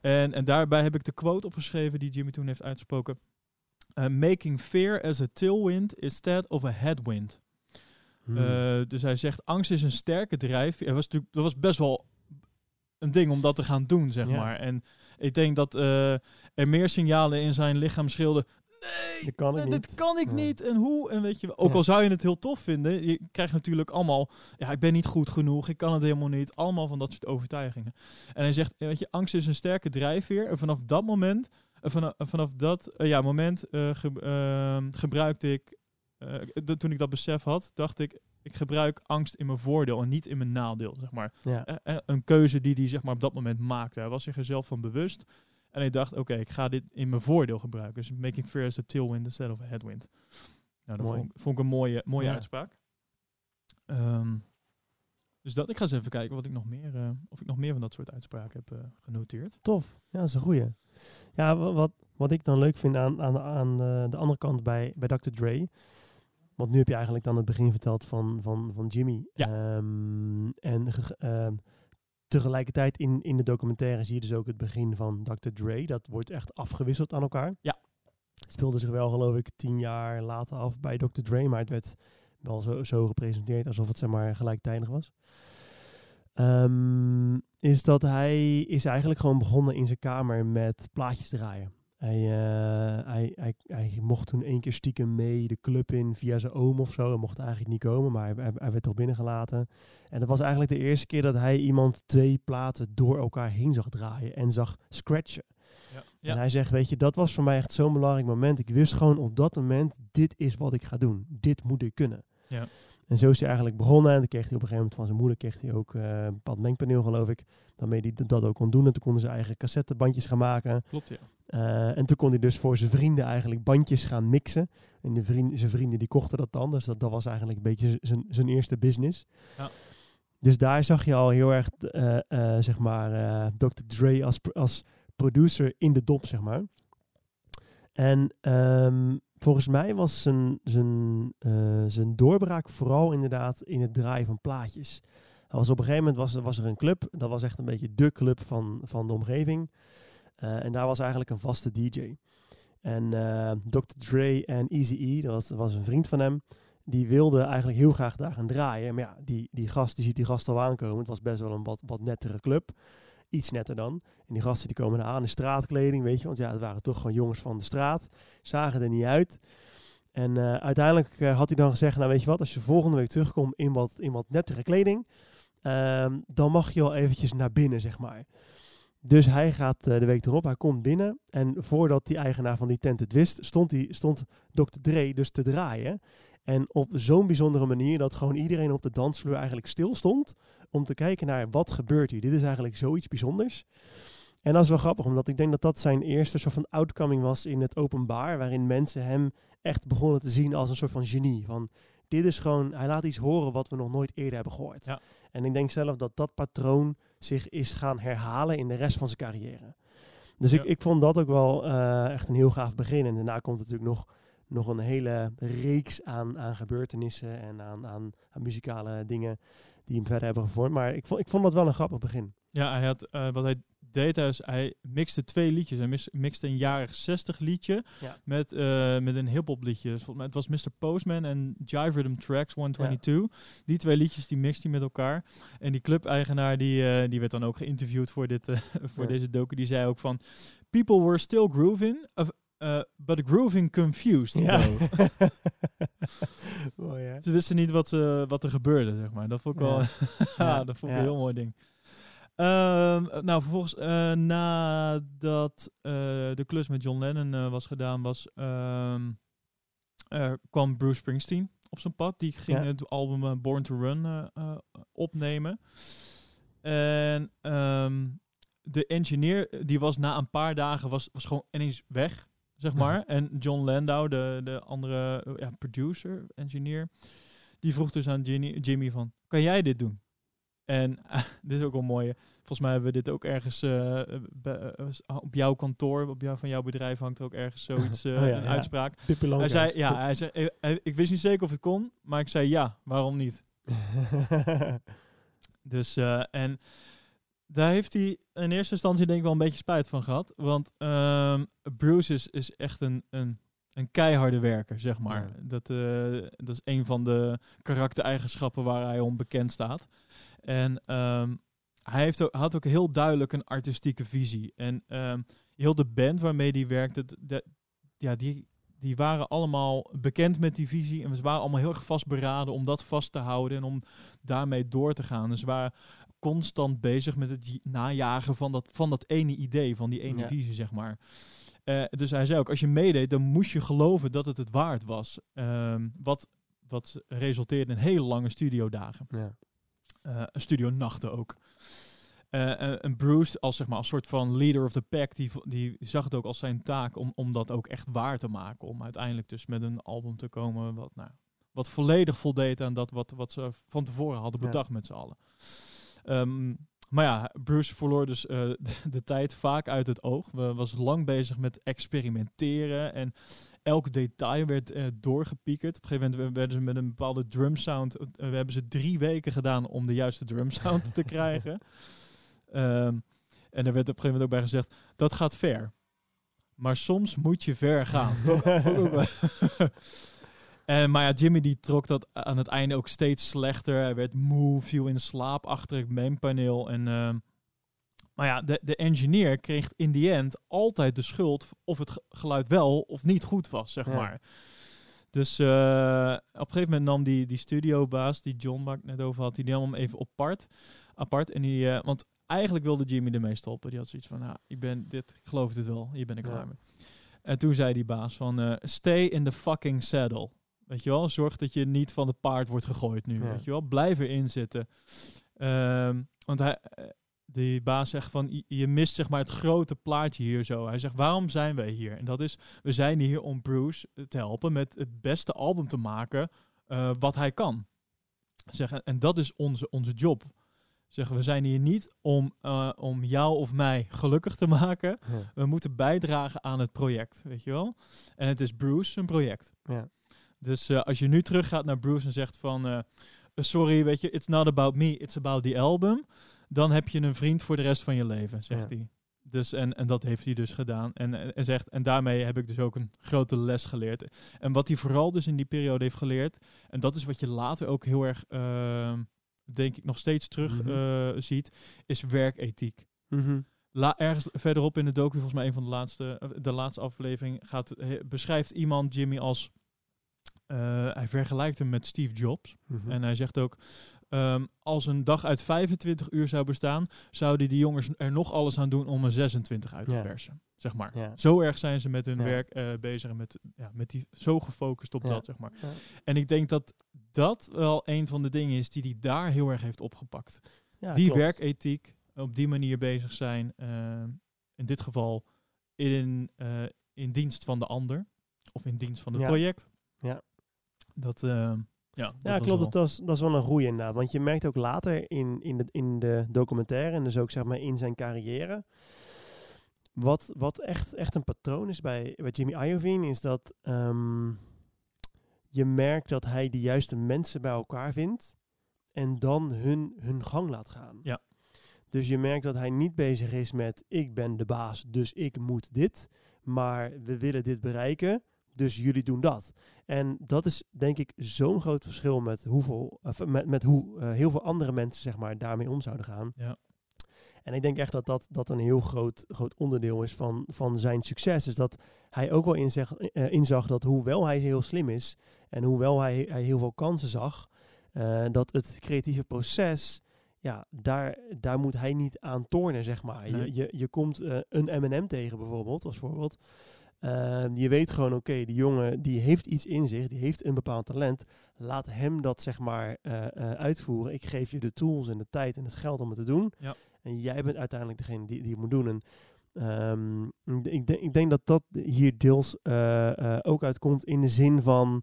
En, en daarbij heb ik de quote opgeschreven die Jimmy toen heeft uitgesproken. Uh, making fear as a tailwind instead of a headwind. Hmm. Uh, dus hij zegt, angst is een sterke drijfveer. Dat was natuurlijk, dat was best wel een ding om dat te gaan doen, zeg maar. En ik denk dat uh, er meer signalen in zijn lichaam schreeuwden. Nee, Dat kan ik dit niet." kan ik Ja. niet. En hoe? En weet je, ook Ja. al zou je het heel tof vinden, je krijgt natuurlijk allemaal, ja, ik ben niet goed genoeg, ik kan het helemaal niet. Allemaal van dat soort overtuigingen. En hij zegt, weet je, angst is een sterke drijfveer. En vanaf dat moment, eh, vanaf, vanaf dat eh, ja, moment eh, ge- ehm, gebruikte ik, eh, toen ik dat besef had, dacht ik, ik gebruik angst in mijn voordeel en niet in mijn nadeel, zeg maar. ja. Eh, eh, een keuze die hij zeg maar, op dat moment maakte. Hij was zich er zelf van bewust. En hij dacht, oké, ik ga dit in mijn voordeel gebruiken. Dus making fear as a tailwind instead of a headwind. Nou, dat vond, ik- vond ik een mooie, mooie Ja. uitspraak. Ehm, dus dat, ik ga eens even kijken wat ik nog meer, eh, of ik nog meer van dat soort uitspraken heb genoteerd. Tof. Ja, dat is een goeie. Ja, wa- wat, wat ik dan leuk vind aan, aan, aan de, de andere kant bij, bij Dr. Dre. Want nu heb je eigenlijk dan het begin verteld van, van, van Jimmy. Ja. Ehm, en ehm, tegelijkertijd in, in de documentaire zie je dus ook het begin van Dr. Dre. Dat wordt echt afgewisseld aan elkaar. Ja. Het speelde zich wel, geloof ik, tien jaar later af bij Dr. Dre. Maar het werd wel zo, zo gepresenteerd alsof het zeg maar gelijktijdig was. Ehm, is dat hij is eigenlijk gewoon begonnen in zijn kamer met plaatjes draaien. Hij, eh, hij, hij, hij mocht toen één keer stiekem mee de club in via zijn oom of zo. Hij mocht eigenlijk niet komen, maar hij, werd toch binnengelaten. En dat was eigenlijk de eerste keer dat hij iemand twee platen door elkaar heen zag draaien en zag scratchen. Ja. En hij zegt, weet je, dat was voor mij echt zo'n belangrijk moment. Ik wist gewoon op dat moment, dit is wat ik ga doen. Dit moet ik kunnen. Ja. En zo is hij eigenlijk begonnen. En toen kreeg hij op een gegeven moment van zijn moeder kreeg hij ook eh, een bepaald mengpaneel, geloof ik. Daarmee hij dat ook kon doen. En toen konden ze eigen cassettebandjes gaan maken. Klopt, ja. Eh, en toen kon hij dus voor zijn vrienden eigenlijk bandjes gaan mixen. En de vrienden, zijn vrienden die kochten dat dan. Dus dat, dat was eigenlijk een beetje zijn, zijn eerste business. Ja. Dus daar zag je al heel erg, eh, zeg maar, Dr. Dre als, als producer in de dop, zeg maar. En ehm, volgens mij was zijn, zijn, eh, zijn doorbraak vooral inderdaad in het draaien van plaatjes. Hij was op een gegeven moment was, was er een club, dat was echt een beetje de club van, van de omgeving. Eh, en daar was eigenlijk een vaste DJ. En eh, Dr. Dre en Eazy-E, dat was, was een vriend van hem, die wilde eigenlijk heel graag daar gaan draaien. Maar ja, die, die gast, die ziet die gast al aankomen. Het was best wel een wat, wat nettere club. Iets netter dan. En die gasten die komen aan in straatkleding, weet je. Want ja, het waren toch gewoon jongens van de straat. Zagen er niet uit. En eh, uiteindelijk eh, had hij dan gezegd, nou weet je wat, als je volgende week terugkomt in wat, in wat nettere kleding, ehm, dan mag je wel eventjes naar binnen, zeg maar. Dus hij gaat eh, de week erop, hij komt binnen. En voordat die eigenaar van die tent het wist, stond, die, stond Dr. Dre dus te draaien. En op zo'n bijzondere manier dat gewoon iedereen op de dansvloer eigenlijk stil stond om te kijken naar wat gebeurt hier. Dit is eigenlijk zoiets bijzonders. En dat is wel grappig, omdat ik denk dat dat zijn eerste soort van outcoming was in het openbaar, waarin mensen hem echt begonnen te zien als een soort van genie. Van dit is gewoon, hij laat iets horen wat we nog nooit eerder hebben gehoord. Ja. En ik denk zelf dat dat patroon zich is gaan herhalen in de rest van zijn carrière. Dus Ja. ik, ik vond dat ook wel eh, echt een heel gaaf begin. En daarna komt natuurlijk nog, nog een hele reeks aan, aan gebeurtenissen en aan, aan, aan muzikale dingen die hem verder hebben gevormd. Maar ik vond, ik vond dat wel een grappig begin. Ja, hij had, eh, wat hij deed, is hij mixte twee liedjes. Hij mis- mixte een jaren 60 liedje Ja. met, eh, met een hip-hop liedje. Dus volgens mij, het was Mr. Postman en Jive Rhythm Tracks 122. Die twee liedjes die mixte hij met elkaar. En die club-eigenaar die, eh, die werd dan ook geïnterviewd voor, dit, <laughs> voor Ja. deze docu. Die zei ook van, people were still grooving, eh, but grooving confused. Ja. though." <laughs> Mooi, hè? Ze wisten niet wat, ze, wat er gebeurde, zeg maar. Dat vond ik wel, <laughs> Ja. dat vond ik een heel mooi ding. Ehm, nou, vervolgens, eh, nadat eh, de klus met John Lennon eh, was gedaan, was, ehm, kwam Bruce Springsteen op zijn pad. Die ging het album eh, Born to Run eh, eh, opnemen. En ehm, de engineer, eh, die was na een paar dagen, was, was gewoon ineens weg, zeg <laughs> maar. en John Landau, de, de andere eh, ja, producer, engineer, die vroeg dus aan Ginny, Jimmy van, kan jij dit doen? En <laughs> dit is ook wel mooi. Volgens mij hebben we dit ook ergens eh, eh, op jouw kantoor, op jou, van jouw bedrijf hangt er ook ergens <laughs> zoiets, Oh ja, een ja. uitspraak. Hij zei, ja, hij zei, hij- ik wist niet zeker of het kon, maar ik zei ja, waarom niet? Dus, en daar heeft hij in eerste instantie denk ik wel een beetje spijt van gehad. Want ehm, Bruce is, is echt een, een, een keiharde werker, zeg maar. Ja. Dat, eh, dat is een van de karaktereigenschappen waar hij om bekend staat. En ehm, hij heeft ook, had ook heel duidelijk een artistieke visie. En ehm, heel de band waarmee hij werkte, ja, die, die waren allemaal bekend met die visie. En ze waren allemaal heel erg vastberaden om dat vast te houden en om daarmee door te gaan. Dus ze waren constant bezig met het najagen van dat, van dat ene idee, van die ene Ja. visie, zeg maar. Eh, dus hij zei ook, als je meedeed, dan moest je geloven dat het het waard was. Ehm, wat, wat resulteerde in hele lange studiodagen. ja. Eh studionachten ook. Eh, en Bruce, als, zeg maar, als soort van leader of the pack, die, die zag het ook als zijn taak om, om dat ook echt waar te maken. Om uiteindelijk dus met een album te komen wat, nou, wat volledig voldeed aan dat wat, wat ze van tevoren hadden Ja. bedacht met z'n allen. Ehm, maar ja, Bruce verloor dus eh, de, <laughs> de tijd vaak uit het oog. We was lang bezig met experimenteren en elk detail werd eh, doorgepiekerd. Op een gegeven moment werden ze met een bepaalde drum sound. eh, we hebben ze drie weken gedaan om de juiste drum sound te <laughs> krijgen. Ehm, en er werd op een gegeven moment ook bij gezegd: dat gaat ver. Maar soms moet je ver gaan. <laughs> en, maar ja, Jimmy die trok dat aan het einde ook steeds slechter. Hij werd moe, viel in slaap achter het mainpaneel. En, ehm, maar ja, de, de engineer kreeg in die end altijd de schuld of het ge- geluid wel of niet goed was, zeg Ja. maar. Dus eh, op een gegeven moment nam die, die studiobaas, die John waar ik net over had, die nam hem even apart. apart en die, eh, want eigenlijk wilde Jimmy ermee stoppen. Die had zoiets van, nou, ik ben dit, ik geloof dit wel, hier ben ik Ja. klaar mee. En toen zei die baas van, eh, stay in the fucking saddle. Weet je wel, zorg dat je niet van het paard wordt gegooid nu. Ja. Weet je wel, blijf erin zitten. Ehm, want hij, eh, die baas zegt van, "Je- mist zeg maar het grote plaatje hier zo. Hij zegt, waarom zijn wij hier? En dat is, we zijn hier om Bruce te helpen met het beste album te maken eh, wat hij kan. Zeg, en- dat is onze, onze job. Zeggen we zijn hier niet om, eh, om jou of mij gelukkig te maken. Ja. We moeten bijdragen aan het project, weet je wel. En het is Bruce een project. Ja. Dus eh, als je nu teruggaat naar Bruce en zegt van... eh, sorry, weet je, it's not about me, it's about the album. Dan heb je een vriend voor de rest van je leven, zegt Ja. hij. Dus, en, en dat heeft hij dus gedaan. En, en, zegt, en daarmee heb ik dus ook een grote les geleerd. En wat hij vooral dus in die periode heeft geleerd... en dat is wat je later ook heel erg, ehm, denk ik, nog steeds terug Mhm. eh, ziet... is werkethiek. Mhm. La, ergens verderop in de docu, volgens mij een van de laatste, eh, de laatste aflevering, gaat, he- beschrijft iemand Jimmy als. Eh, hij vergelijkt hem met Steve Jobs. Mhm. En hij zegt ook. ehm, als een dag uit 25 uur zou bestaan, zouden die jongens er nog alles aan doen om er 26 uit te Ja. persen. Zeg maar. Ja. Zo erg zijn ze met hun Ja. werk eh, bezig en met, ja, met die, zo gefocust op dat, zeg maar. En ik denk dat dat wel een van de dingen is die hij daar heel erg heeft opgepakt Ja, die klopt. werkethiek, op die manier bezig zijn. eh, in dit geval in, in dienst van de ander. Of in dienst van het project. Ja. Dat, eh, ja, dat Ja, klopt. wel- Dat is, dat is wel een groei inderdaad. Want je merkt ook later in, in, de, in de documentaire en dus ook zeg maar in zijn carrière. Wat, wat echt, echt een patroon is bij, bij Jimmy Iovine is dat ehm, je merkt dat hij de juiste mensen bij elkaar vindt en dan hun, hun gang laat gaan. Ja. Dus je merkt dat hij niet bezig is met ik ben de baas, dus ik moet dit. Maar we willen dit bereiken, dus jullie doen dat. En dat is denk ik zo'n groot verschil met hoeveel, of met, met hoe eh, heel veel andere mensen zeg maar daarmee om zouden gaan. Ja. En ik denk echt dat dat, dat een heel groot, groot onderdeel is van, van zijn succes. Is dat hij ook wel inzeg, eh, inzag dat hoewel hij heel slim is en hoewel hij, hij heel veel kansen zag, eh, dat het creatieve proces, ja, daar, daar moet hij niet aan tornen, zeg maar. Nee. Je, je, je komt eh, een M&M tegen bijvoorbeeld, als voorbeeld. Eh, je weet gewoon, oké, die jongen die heeft iets in zich, die heeft een bepaald talent. Laat hem dat zeg maar eh, eh, uitvoeren. Ik geef je de tools en de tijd en het geld om het te doen. Ja. En jij bent uiteindelijk degene die, die het moet doen. En ehm, ik, denk, ik denk dat dat hier deels eh, ook uitkomt in de zin van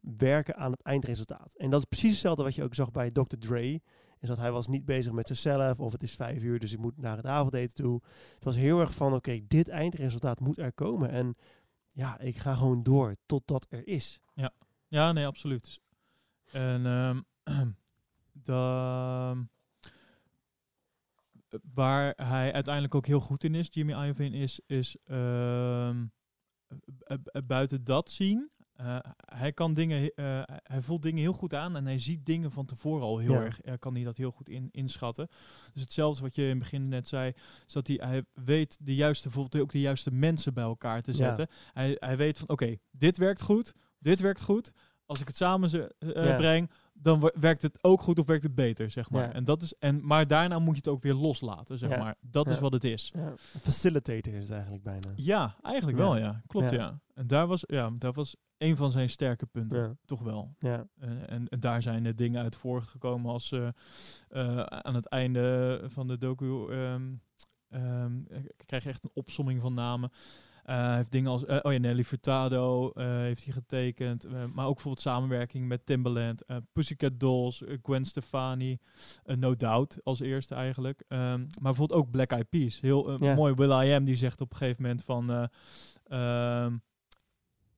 werken aan het eindresultaat. En dat is precies hetzelfde wat je ook zag bij Dr. Dre. Is dat hij was niet bezig met zichzelf of het is vijf uur, dus ik moet naar het avondeten toe. Het was heel erg van, oké, dit eindresultaat moet er komen. En ja, ik ga gewoon door totdat er is. Ja, nee, absoluut. En <clears throat> de, waar hij uiteindelijk ook heel goed in is, Jimmy Iovine, is, is ehm, bu- bu- buiten dat zien. Eh, hij kan dingen, eh, hij voelt dingen heel goed aan en hij ziet dingen van tevoren al heel Ja. erg. eh, kan hij dat heel goed in, inschatten. Dus hetzelfde wat je in het begin net zei, is dat hij, hij weet de juiste, bijvoorbeeld ook de juiste mensen bij elkaar te Ja. zetten. Hij, hij weet van, oké, dit werkt goed, dit werkt goed. Als ik het samen ze, Ja. breng, dan werkt het ook goed of werkt het beter, zeg maar. En dat is, en, maar daarna moet je het ook weer loslaten, zeg maar. Dat is wat het is. Facilitator is het eigenlijk bijna. Ja, eigenlijk wel, ja. Klopt, ja. En daar was, ja, dat was een van zijn sterke punten, Ja, toch wel. ja, En, en, en daar zijn de dingen uit voortgekomen als eh, eh, aan het einde van de docu ehm, ehm, krijg je echt een opsomming van namen. Eh, hij heeft dingen als, oh ja, Nelly Furtado heeft hij getekend. maar ook bijvoorbeeld samenwerking met Timbaland, Pussycat Dolls, Gwen Stefani, No Doubt als eerste eigenlijk. Ehm, maar bijvoorbeeld ook Black Eyed Peas. Heel Ja. mooi Will I Am die zegt op een gegeven moment van...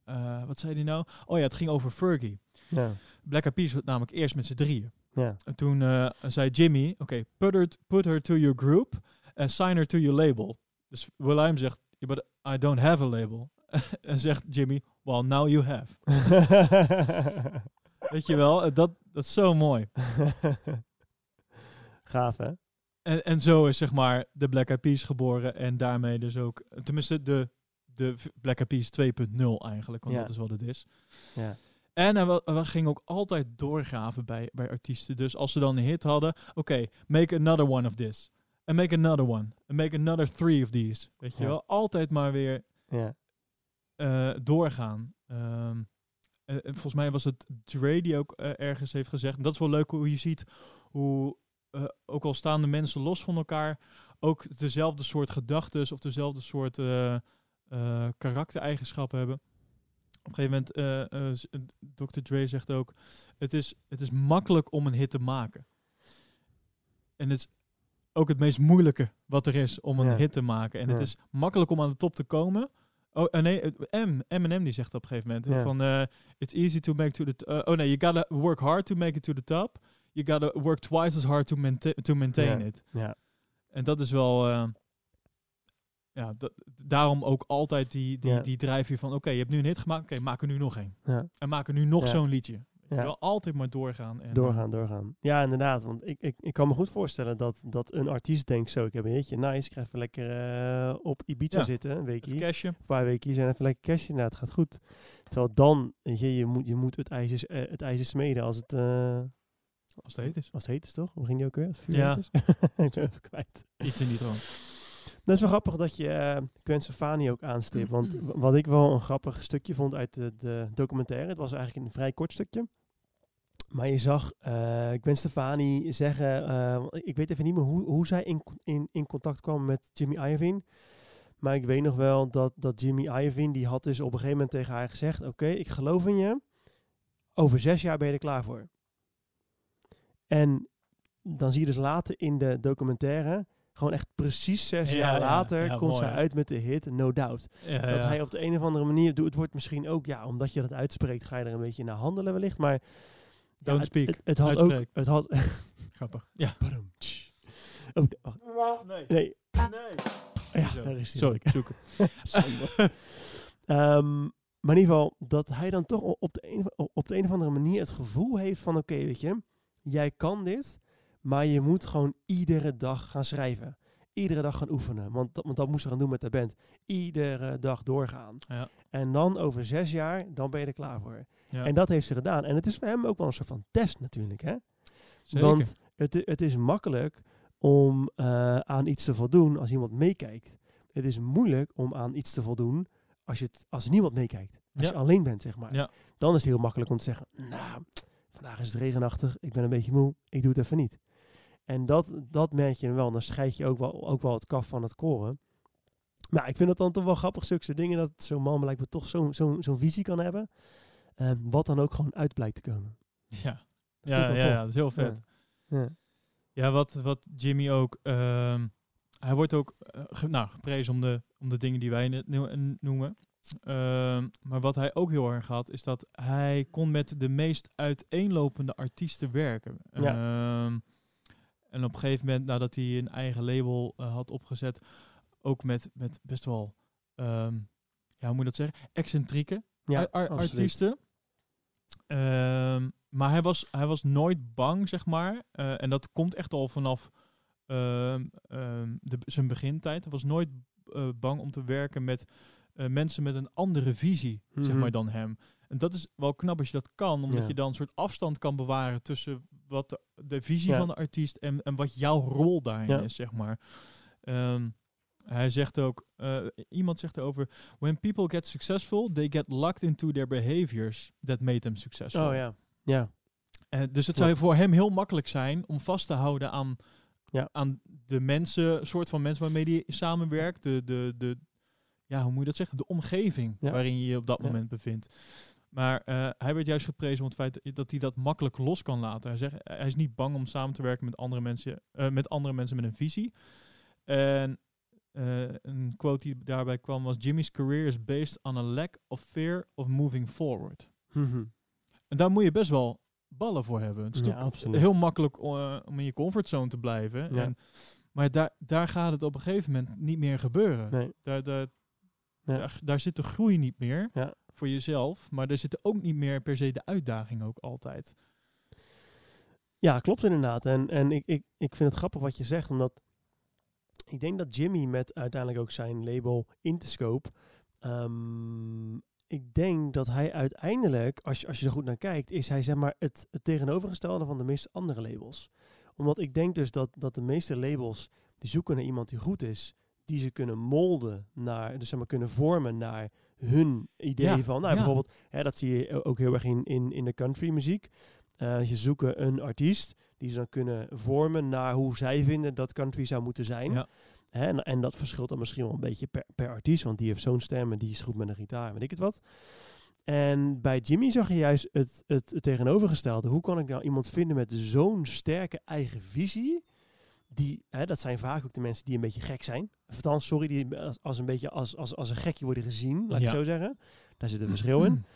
eh, wat zei hij nou? Oh ja, het ging over Fergie. ja, Black Eyed Peas was namelijk eerst met z'n drieën. ja. En toen eh, zei Jimmy, oké, put, her, put her to your group and sign her to your label. Dus Will.i.am zegt, yeah, but I don't have a label. <laughs> en zegt Jimmy, well, now you have. <laughs> Weet je wel, eh, dat, dat is zo mooi. <laughs> Gaaf, hè? En, en zo is zeg maar de Black Eyed Peas geboren en daarmee dus ook, tenminste de, de Black Eyed Peas 2.0 eigenlijk, want Ja. dat is wat het is. Ja. En hij, wa- hij ging ook altijd doorgraven bij, bij artiesten. Dus als ze dan een hit hadden, oké, make another one of this. And make another one. And make another three of these. Weet je wel? Altijd maar weer Ja. eh, doorgaan. Ehm, en volgens mij was het Dre die ook eh, ergens heeft gezegd. En dat is wel leuk hoe je ziet hoe, eh, ook al staan de mensen los van elkaar, ook dezelfde soort gedachten of dezelfde soort eh, karaktereigenschappen hebben. Op een gegeven moment, eh, eh, eh, Dr. Dre zegt ook, het is, het is makkelijk om een hit te maken. En het is ook het meest moeilijke wat er is om een Ja. hit te maken. En het is makkelijk om aan de top te komen. Oh, nee, M, Eminem die zegt op een gegeven moment van eh, it's easy to make to the eh, oh nee, you gotta work hard to make it to the top. You gotta work twice as hard to, maintain to maintain it. Ja. En dat is wel, ja, dat, daarom ook altijd die, die, Ja. die drijfveer van, oké, je hebt nu een hit gemaakt, oké, maak er nu nog één. Ja. En maak er nu nog Ja. zo'n liedje. Je Ja. wil altijd maar doorgaan. En, Doorgaan, doorgaan. Ja, inderdaad. Want ik, ik, ik kan me goed voorstellen dat, dat een artiest denkt zo, ik heb een hitje, nice, ik ga even lekker eh, op Ibiza zitten, een eh, weekje, cashje. een paar weekjes en even lekker cash inderdaad, gaat goed. Terwijl dan, je, je moet, je moet het ijzer, eh, het ijzer smeden als het, eh, Als het heet is. als het heet is, toch? Hoe ging die ook weer? Als het vuur Ja. is? <laughs> ik ben even kwijt. Iets in die troon. Dat is wel grappig dat je uh, Gwen Stefani ook aanstipt. Want w- wat ik wel een grappig stukje vond uit de, de documentaire, het was eigenlijk een vrij kort stukje. Maar je zag eh Gwen Stefani zeggen, eh, ik weet even niet meer hoe, hoe zij in, in, in contact kwam met Jimmy Iovine. Maar ik weet nog wel dat, dat Jimmy Iovine, die had dus op een gegeven moment tegen haar gezegd, oké, ik geloof in je, over zes jaar ben je er klaar voor. En dan zie je dus later in de documentaire, gewoon echt precies zes Ja, jaar ja, later, ja, komt zij hè? uit met de hit No Doubt. Dat hij op de een of andere manier, doet, het wordt misschien ook, ja, omdat je dat uitspreekt, ga je er een beetje naar handelen wellicht. Maar Don't het, speak. Het, het had ook, het had, Grappig. Ja. Oh, wacht. Nee. nee, Nee. ja, Zo. daar is hij. Sorry, zoek het. Sander. Ehm, maar in ieder geval, dat hij dan toch op de, een, op de een of andere manier het gevoel heeft van, oké, weet je, jij kan dit, maar je moet gewoon iedere dag gaan schrijven. Iedere dag gaan oefenen, want dat, want dat moest ze gaan doen met de band. Iedere dag doorgaan. Ja. En dan over zes jaar, dan ben je er klaar voor. Ja. En dat heeft ze gedaan. En het is voor hem ook wel een soort van test natuurlijk, hè? Zeker. Want het, het is makkelijk om eh, aan iets te voldoen als iemand meekijkt. Het is moeilijk om aan iets te voldoen als, je het, als niemand meekijkt. Als Ja. je alleen bent, zeg maar. Ja. Dan is het heel makkelijk om te zeggen, nou, vandaag is het regenachtig, ik ben een beetje moe, ik doe het even niet. En dat, dat merk je wel. Dan scheid je ook wel, ook wel het kaf van het koren. Maar ik vind het dan toch wel grappig, zulke soort dingen, dat zo'n man blijkbaar toch zo'n zo'n zo'n visie kan hebben. eh, wat dan ook gewoon uit blijkt te komen. <laughs> Ja. Dat Ja, ja, ja, dat is heel vet. Ja. Ja. Ja, wat, wat Jimmy ook. ehm, hij wordt ook ge- nou, geprezen om de, om de dingen die wij net no- noemen. Ehm, maar wat hij ook heel erg had, is dat hij kon met de meest uiteenlopende artiesten werken. Ehm, en op een gegeven moment, nadat hij een eigen label eh, had opgezet, ook met, met best wel, ehm, ja, hoe moet je dat zeggen, excentrieke Ja, ar- ar- absoluut. artiesten. Ehm, maar hij was, hij was nooit bang, zeg maar. Eh, en dat komt echt al vanaf ehm, de, zijn begintijd. Hij was nooit eh, bang om te werken met mensen met een andere visie, zeg Mhm. maar, dan hem. En dat is wel knap als je dat kan, omdat Ja. je dan een soort afstand kan bewaren tussen wat de, de visie Ja. van de artiest en, en wat jouw rol daarin Ja. is, zeg maar. Ehm, hij zegt ook, eh, iemand zegt erover, when people get successful, they get locked into their behaviors that made them successful. Oh ja. Ja. Eh, dus het zou voor hem heel makkelijk zijn om vast te houden aan, Ja. aan de mensen, soort van mensen waarmee hij samenwerkt. De, de, de, ja, hoe moet je dat zeggen? De omgeving waarin je je op dat moment bevindt. Maar eh, hij werd juist geprezen om het feit dat- hij dat makkelijk los kan laten. Hij, zegt, hij is niet bang om samen te werken met andere mensen, eh, met andere mensen met een visie. En eh, een quote die daarbij kwam was: Jimmy's career is based on a lack of fear of moving forward. Mhm. En daar moet je best wel ballen voor hebben. Het is Ja, heel makkelijk om in je comfortzone te blijven. Ja. En, maar daar, daar gaat het op een gegeven moment niet meer gebeuren. Nee. Daar, daar, Ja. daar, daar zit de groei niet meer Ja. Voor jezelf. Maar er zit ook niet meer per se de uitdaging ook altijd. Ja, klopt inderdaad. En, en ik, ik, ik vind het grappig wat je zegt, omdat ik denk dat Jimmy met uiteindelijk ook zijn label Interscope, ehm, ik denk dat hij uiteindelijk, als je, als je er goed naar kijkt, is hij zeg maar het, het tegenovergestelde van de meeste andere labels. Omdat ik denk dus dat, dat de meeste labels, die zoeken naar iemand die goed is, die ze kunnen molden naar, dus zeg maar kunnen vormen naar hun idee Ja, van, nou ja. bijvoorbeeld, hè, dat zie je ook heel erg in, in, in de country muziek. Eh, ze zoeken een artiest die ze dan kunnen vormen naar hoe zij vinden dat country zou moeten zijn. Ja. Hè, en, en dat verschilt dan misschien wel een beetje per, per artiest, want die heeft zo'n stem en die is goed met een gitaar, weet ik het wat. En bij Jimmy zag je juist het, het, het tegenovergestelde. Hoe kan ik nou iemand vinden met zo'n sterke eigen visie, die, hè, dat zijn vaak ook de mensen die een beetje gek zijn. Althans, sorry, die als, als een beetje als, als, als een gekje worden gezien, laat ik zo zeggen. Daar zit een verschil in. <clears throat>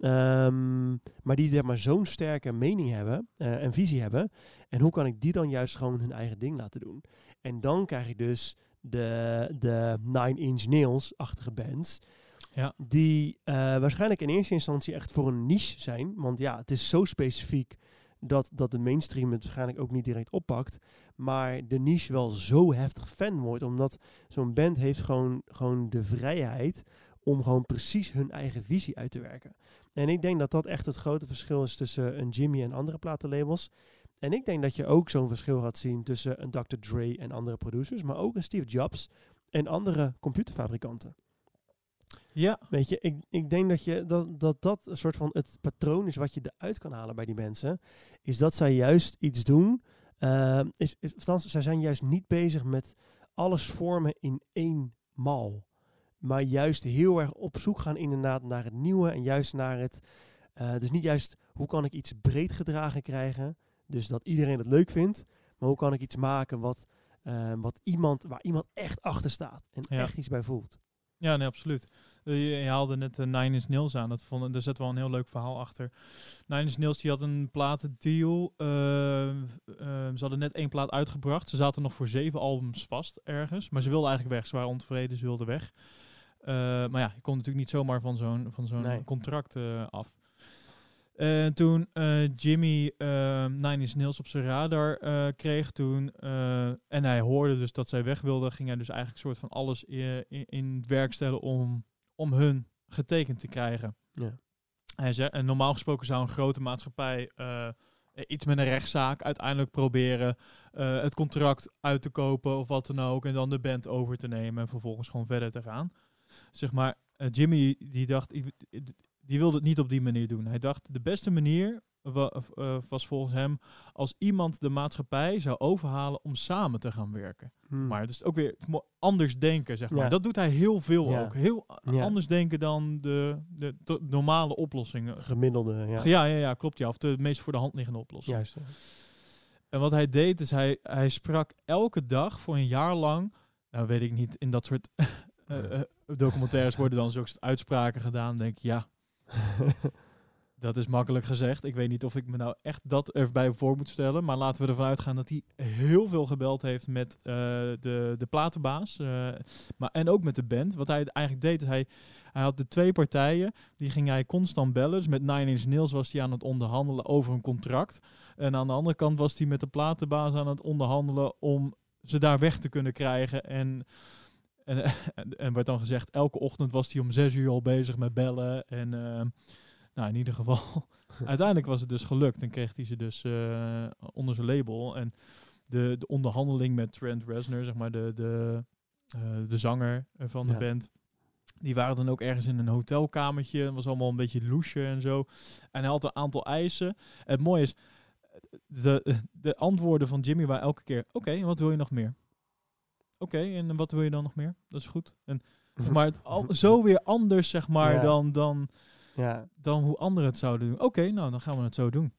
Ehm, maar die zeg maar, zo'n sterke mening hebben eh, en visie hebben. En hoe kan ik die dan juist gewoon hun eigen ding laten doen? En dan krijg ik dus de, de Nine Inch Nails-achtige bands. Ja. Die eh, waarschijnlijk in eerste instantie echt voor een niche zijn. Want ja, het is zo specifiek dat, dat de mainstream het waarschijnlijk ook niet direct oppakt. Maar de niche wel zo heftig fan wordt. Omdat zo'n band heeft gewoon, gewoon de vrijheid om gewoon precies hun eigen visie uit te werken. En ik denk dat dat echt het grote verschil is tussen een Jimmy en andere platenlabels. En ik denk dat je ook zo'n verschil gaat zien tussen een Dr. Dre en andere producers, maar ook een Steve Jobs en andere computerfabrikanten. Ja, Weet je, ik, ik denk dat, je, dat, dat dat een soort van het patroon is wat je eruit kan halen bij die mensen. Is dat zij juist iets doen. eh, is, is, althans, zij zijn juist niet bezig met alles vormen in één mal. Maar juist heel erg op zoek gaan inderdaad naar het nieuwe. En juist naar het... eh, dus niet juist hoe kan ik iets breed gedragen krijgen. Dus dat iedereen het leuk vindt. Maar hoe kan ik iets maken wat, eh, wat iemand, waar iemand echt achter staat. En Ja. echt iets bij voelt. Ja, nee, absoluut. Eh, je, je haalde net de Nine Inch Nails aan. Dat vond, daar zit wel een heel leuk verhaal achter. Nine Inch Nails die had een platendeal. eh, eh, ze hadden net één plaat uitgebracht. Ze zaten nog voor zeven albums vast ergens. Maar ze wilden eigenlijk weg. Ze waren ontevreden, ze wilden weg. Eh, maar ja, je komt natuurlijk niet zomaar van zo'n van zo'n Nee. contract af. En toen eh, Jimmy eh, Nine Inch Nails op zijn radar eh, kreeg toen, eh, en hij hoorde dus dat zij weg wilden, ging hij dus eigenlijk soort van alles in, in het werk stellen om, om hun getekend te krijgen. Ja. Hij zei, en normaal gesproken zou een grote maatschappij eh, iets met een rechtszaak uiteindelijk proberen eh, het contract uit te kopen of wat dan ook, en dan de band over te nemen en vervolgens gewoon verder te gaan. Zeg maar, eh, Jimmy die dacht, ik- die wilde het niet op die manier doen. Hij dacht, de beste manier wa- eh, was volgens hem als iemand de maatschappij zou overhalen om samen te gaan werken. Hmm. Maar dus ook weer anders denken, zeg maar. Ja. Dat doet hij heel veel Ja. ook. Heel Ja. anders denken dan de, de, normale oplossingen. gemiddelde, ja. Ja. Ja, klopt. Ja. Of de meest voor de hand liggende oplossing. Juist. En wat hij deed, is hij, hij sprak elke dag voor een jaar lang. Nou, weet ik niet, in dat soort <laughs> eh, eh, documentaires worden dan zulke soort uitspraken gedaan. Denk ik, ja, <laughs> dat is makkelijk gezegd. Ik weet niet of ik me nou echt dat erbij voor moet stellen. Maar laten we ervan uitgaan dat hij heel veel gebeld heeft met eh, de, de platenbaas. eh, maar, en ook met de band. Wat hij eigenlijk deed, is hij, hij had de twee partijen. Die ging hij constant bellen. Dus met Nine Inch Nails was hij aan het onderhandelen over een contract. En aan de andere kant was hij met de platenbaas aan het onderhandelen om ze daar weg te kunnen krijgen. En, en, en, en werd dan gezegd, elke ochtend was hij om zes uur al bezig met bellen. En eh, nou, in ieder geval, <laughs> uiteindelijk was het dus gelukt. En kreeg hij ze dus eh, onder zijn label. En de, de onderhandeling met Trent Reznor, zeg maar de, de, eh, de zanger eh, van de Ja. band. Die waren dan ook ergens in een hotelkamertje. Het was allemaal een beetje loesje en zo. En hij had een aantal eisen. Het mooie is, de, de antwoorden van Jimmy waren elke keer... Oké, wat wil je nog meer? Oké, en wat wil je dan nog meer? Dat is goed. En, <laughs> maar het al, zo weer anders, zeg maar, Ja. dan, dan, ja, dan hoe anderen het zouden doen. Oké, nou, dan gaan we het zo doen.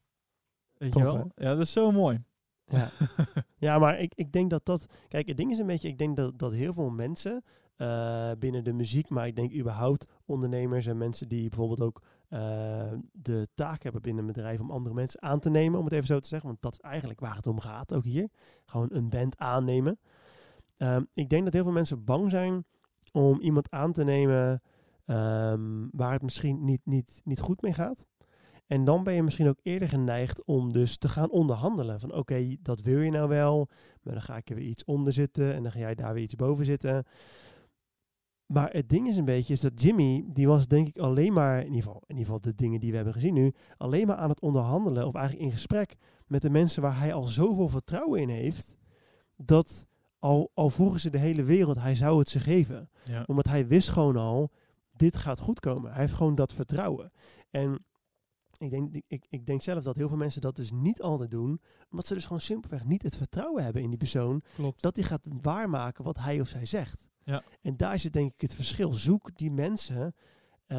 Weet Tof, je wel? Ja, dat is zo mooi. ja. <laughs> ja, maar ik, ik denk dat dat... Kijk, het ding is een beetje... Ik denk dat, dat heel veel mensen eh, binnen de muziek... Maar ik denk überhaupt ondernemers en mensen die bijvoorbeeld ook... eh, de taak hebben binnen een bedrijf om andere mensen aan te nemen, om het even zo te zeggen. Want dat is eigenlijk waar het om gaat, ook hier. Gewoon een band aannemen. Ehm, ik denk dat heel veel mensen bang zijn om iemand aan te nemen ehm, waar het misschien niet, niet, niet goed mee gaat. En dan ben je misschien ook eerder geneigd om dus te gaan onderhandelen. Van oké, dat wil je nou wel, maar dan ga ik er weer iets onder zitten en dan ga jij daar weer iets boven zitten. Maar het ding is een beetje, is dat Jimmy, die was denk ik alleen maar, in ieder geval, in ieder geval de dingen die we hebben gezien nu, alleen maar aan het onderhandelen of eigenlijk in gesprek met de mensen waar hij al zoveel vertrouwen in heeft, dat al, al vroegen ze de hele wereld, hij zou het ze geven Ja. omdat hij wist gewoon al, dit gaat goed komen. Hij heeft gewoon dat vertrouwen. En ik denk, ik, ik denk zelf dat heel veel mensen dat dus niet altijd doen. Omdat ze dus gewoon simpelweg niet het vertrouwen hebben in die persoon. Klopt. Dat hij gaat waarmaken wat hij of zij zegt. Ja. En daar zit denk ik het verschil. Zoek die mensen eh,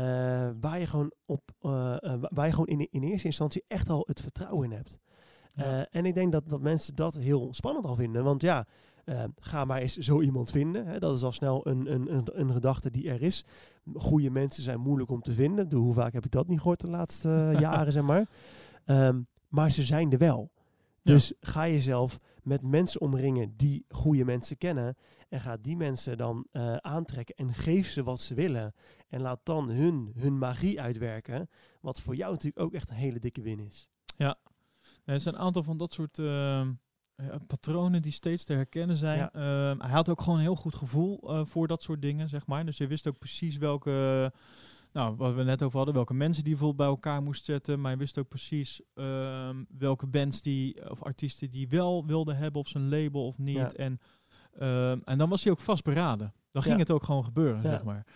waar je gewoon, op, eh, eh, waar je gewoon in, in eerste instantie echt al het vertrouwen in hebt. Ja. En ik denk dat, dat mensen dat heel spannend al vinden. Want ja, eh, ga maar eens zo iemand vinden. Hè. Dat is al snel een, een, een, een gedachte die er is. Goede mensen zijn moeilijk om te vinden. De, hoe vaak heb ik dat niet gehoord de laatste <laughs> jaren, zeg maar. Ehm, maar ze zijn er wel. Ja. Dus ga jezelf met mensen omringen die goede mensen kennen. En ga die mensen dan eh, aantrekken en geef ze wat ze willen. En laat dan hun, hun magie uitwerken. Wat voor jou natuurlijk ook echt een hele dikke win is. Er zijn een aantal van dat soort ehm, ja, patronen die steeds te herkennen zijn. Ja. Ehm, hij had ook gewoon een heel goed gevoel eh, voor dat soort dingen, zeg maar. Dus hij wist ook precies welke, nou, wat we net over hadden, welke mensen die bijvoorbeeld bij elkaar moest zetten. Maar hij wist ook precies ehm, welke bands die, of artiesten die wel wilde hebben op zijn label of niet. Ja. En, ehm, en dan was hij ook vastberaden. Dan ging het ook gewoon gebeuren, zeg maar.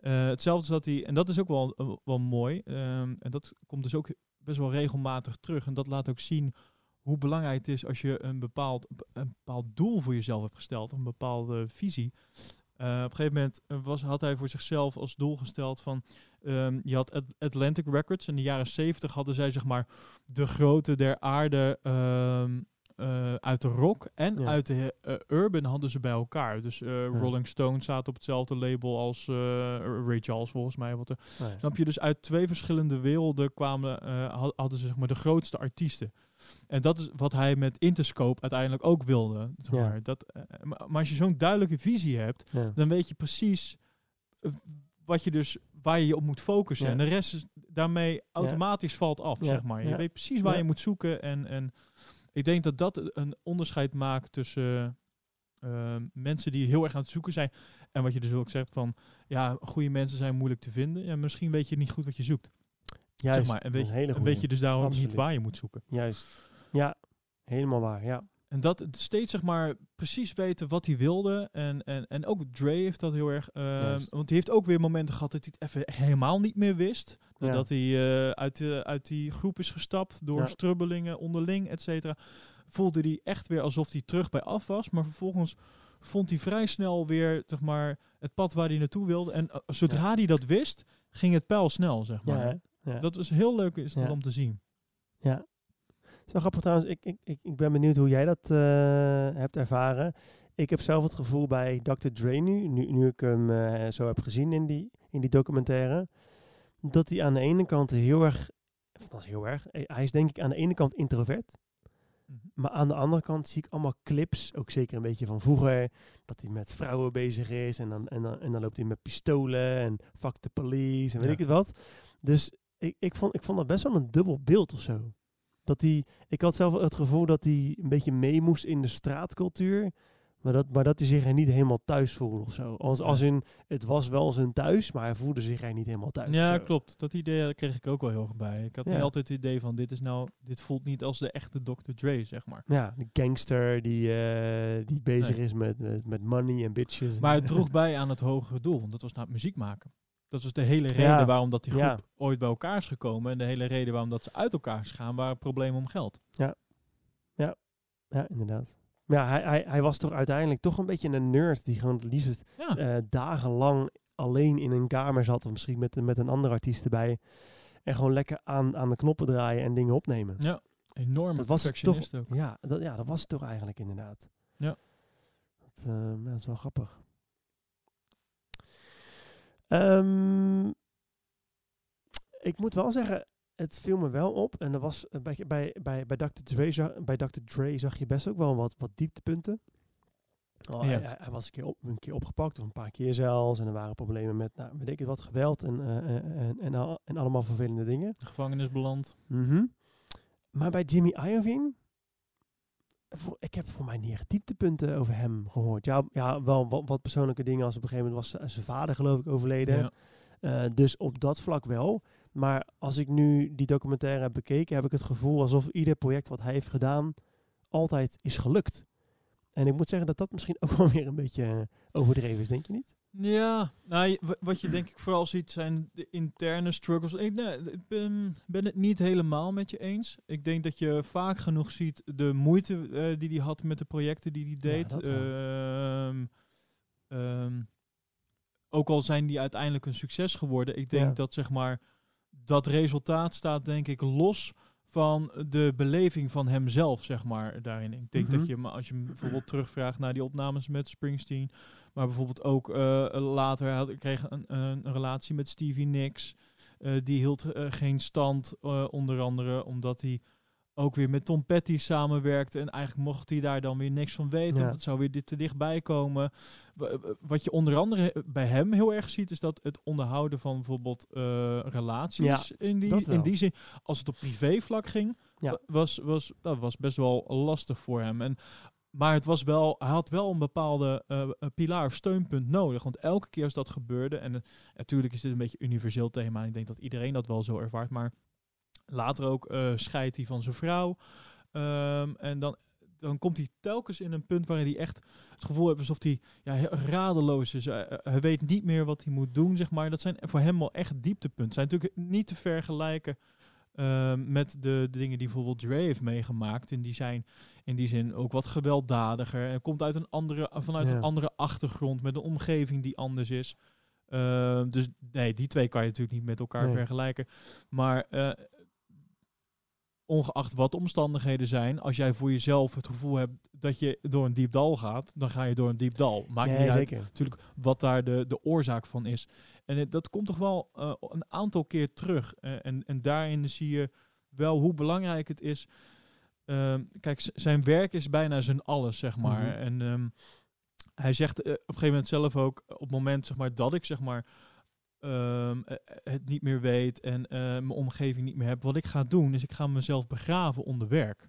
Eh, hetzelfde zat hij, en dat is ook wel, eh, wel mooi. en dat komt dus ook best wel regelmatig terug. En dat laat ook zien hoe belangrijk het is als je een bepaald, een bepaald doel voor jezelf hebt gesteld, een bepaalde visie. Eh, op een gegeven moment eh, was, had hij voor zichzelf als doel gesteld van, ehm, je had At- Atlantic Records. In de jaren 70 hadden zij zeg maar de grote der aarde ehm, eh, uit de rock en Ja. uit de urban hadden ze bij elkaar. Dus Rolling Stone staat op hetzelfde label als Ray Charles volgens mij. Wat er, ja. Snap je? Dus uit twee verschillende werelden kwamen, had- hadden ze zeg maar de grootste artiesten. En dat is wat hij met Interscope uiteindelijk ook wilde. Ja. Dat, eh, maar, maar als je zo'n duidelijke visie hebt, Ja. dan weet je precies eh, wat je dus, waar je je op moet focussen. Ja. En de rest is daarmee automatisch valt af, zeg maar. Je weet precies waar je moet zoeken. En, en ik denk dat dat een onderscheid maakt tussen eh, mensen die heel erg aan het zoeken zijn. En wat je dus ook zegt van, ja, goede mensen zijn moeilijk te vinden. Ja, misschien weet je niet goed wat je zoekt. Juist, zeg maar. En weet, een hele dus daarom niet waar je moet zoeken. Juist. Ja, helemaal waar. Ja. En dat steeds zeg maar precies weten wat hij wilde. En, en, en ook Dre heeft dat heel erg. ehm, want hij heeft ook weer momenten gehad dat hij het even helemaal niet meer wist. Ja. Dat hij eh, uit, de, uit die groep is gestapt door Ja. strubbelingen onderling, et cetera. Voelde hij echt weer alsof hij terug bij af was. Maar vervolgens vond hij vrij snel weer zeg maar, het pad waar hij naartoe wilde. En eh, zodra hij dat wist, ging het pijl snel, zeg maar. Ja. Dat was heel leuk is Ja. om te zien. Zo grappig trouwens, ik, ik, ik, ik ben benieuwd hoe jij dat eh, hebt ervaren. Ik heb zelf het gevoel bij Dr. Dre nu, nu, nu ik hem eh, zo heb gezien in die, in die documentaire, dat hij aan de ene kant heel erg, of dat is heel erg, eh, hij is denk ik aan de ene kant introvert, Mhm. maar aan de andere kant zie ik allemaal clips, ook zeker een beetje van vroeger, dat hij met vrouwen bezig is en dan, en dan, en dan loopt hij met pistolen en fuck the police en weet Ja. ik het wat. Dus ik, ik, vond, ik vond dat best wel een dubbel beeld of zo. Dat hij, ik had zelf het gevoel dat hij een beetje mee moest in de straatcultuur. Maar dat, maar dat hij zich er niet helemaal thuis voelde of zo. Als, als in, het was wel zijn thuis, maar hij voelde zich er niet helemaal thuis. Ja, klopt. Dat idee kreeg ik ook wel heel erg bij. Ik had niet altijd het idee van dit is nou, dit voelt niet als de echte Dr. Dre, zeg maar. Ja, de gangster die, eh, die bezig Nee. is met, met, met money en bitches. Maar het <laughs> droeg bij aan het hogere doel, want dat was nou muziek maken. Dat was de hele reden Ja. waarom dat die groep Ja. ooit bij elkaar is gekomen. En de hele reden waarom dat ze uit elkaar is gegaan, waren problemen om geld. Ja, inderdaad. Maar ja, hij, hij, hij was toch uiteindelijk toch een beetje een nerd die gewoon het liefst Ja, eh, dagenlang alleen in een kamer zat. Of misschien met, met een andere artiest erbij. En gewoon lekker aan, aan de knoppen draaien en dingen opnemen. ja. enorme dat was toch. ook. Ja dat, ja, dat was het toch eigenlijk inderdaad. Ja. Dat, ja, dat is wel grappig. Ehm, ik moet wel zeggen, het viel me wel op. En er was een beetje bij, bij, bij, Dr. Dre, za- bij Dr. Dre zag je best ook wel wat, wat dieptepunten. Oh, Ja. hij, was een keer, op, een keer opgepakt, of een paar keer zelfs. En er waren problemen met, nou, weet ik het wat, geweld en, eh, eh, en, en, al- en allemaal vervelende dingen. De gevangenis beland. Mhm. Maar bij Jimmy Iovine, ik heb voor mij niet dieptepunten over hem gehoord. Ja, ja wel wat, wat persoonlijke dingen, als op een gegeven moment was zijn vader geloof ik overleden. Ja. Eh, dus op dat vlak wel. Maar als ik nu die documentaire heb bekeken, heb ik het gevoel alsof ieder project wat hij heeft gedaan altijd is gelukt. En ik moet zeggen dat dat misschien <laughs> ook wel weer een beetje eh, overdreven is, denk je niet? Ja, nou, je- wa- wat je denk ik vooral ziet zijn de interne struggles. Ik, nee, ik ben, ben het niet helemaal met je eens. Ik denk dat je vaak genoeg ziet de moeite eh, die hij had met de projecten die hij deed. Ehm, ehm, ook al zijn die uiteindelijk een succes geworden. Ik denk Ja. dat zeg maar dat resultaat staat denk ik los van de beleving van hemzelf, zeg maar, daarin. Ik denk Mhm. dat je, maar als je hem bijvoorbeeld terugvraagt naar die opnames met Springsteen, maar bijvoorbeeld ook eh, later had, kreeg een, een, relatie met Stevie Nicks. Eh, die hield eh, geen stand, onder andere omdat hij ook weer met Tom Petty samenwerkte. En eigenlijk mocht hij daar dan weer niks van weten, Ja. want het zou weer dit te dichtbij komen. Wa- wa- Wat je onder andere bij hem heel erg ziet, is dat het onderhouden van bijvoorbeeld relaties Ja, in, die, in die zin, als het op privévlak ging, Ja. wa- was, was, dat was best wel lastig voor hem. En, maar het was wel, hij had wel een bepaalde eh, pilaar of steunpunt nodig. Want elke keer als dat gebeurde, en eh, natuurlijk is dit een beetje universeel thema, ik denk dat iedereen dat wel zo ervaart, maar later ook eh scheidt hij van zijn vrouw. Ehm, en dan, dan komt hij telkens in een punt waarin hij echt het gevoel heeft alsof hij ja, radeloos is. Hij weet niet meer wat hij moet doen, zeg maar. Dat zijn voor hem wel echt dieptepunten. zijn natuurlijk niet te vergelijken ehm, met de, de dingen die bijvoorbeeld Dre heeft meegemaakt. En die zijn in die zin ook wat gewelddadiger. En komt uit een andere, vanuit Ja. een andere achtergrond, met een omgeving die anders is. Ehm, dus nee, die twee kan je natuurlijk niet met elkaar Nee. vergelijken. Maar eh, ongeacht wat de omstandigheden zijn, als jij voor jezelf het gevoel hebt dat je door een diep dal gaat, dan ga je door een diep dal. Maakt nee, niet uit zeker. natuurlijk wat daar de, de oorzaak van is. En het, dat komt toch wel eh, een aantal keer terug. Eh, en, en daarin zie je wel hoe belangrijk het is. Ehm, kijk, zijn werk is bijna zijn alles, zeg maar. Mhm. En ehm, hij zegt eh, op een gegeven moment zelf ook, op het moment zeg maar, dat ik zeg maar, ehm, eh, het niet meer weet en eh, mijn omgeving niet meer heb, wat ik ga doen, is ik ga mezelf begraven onder werk.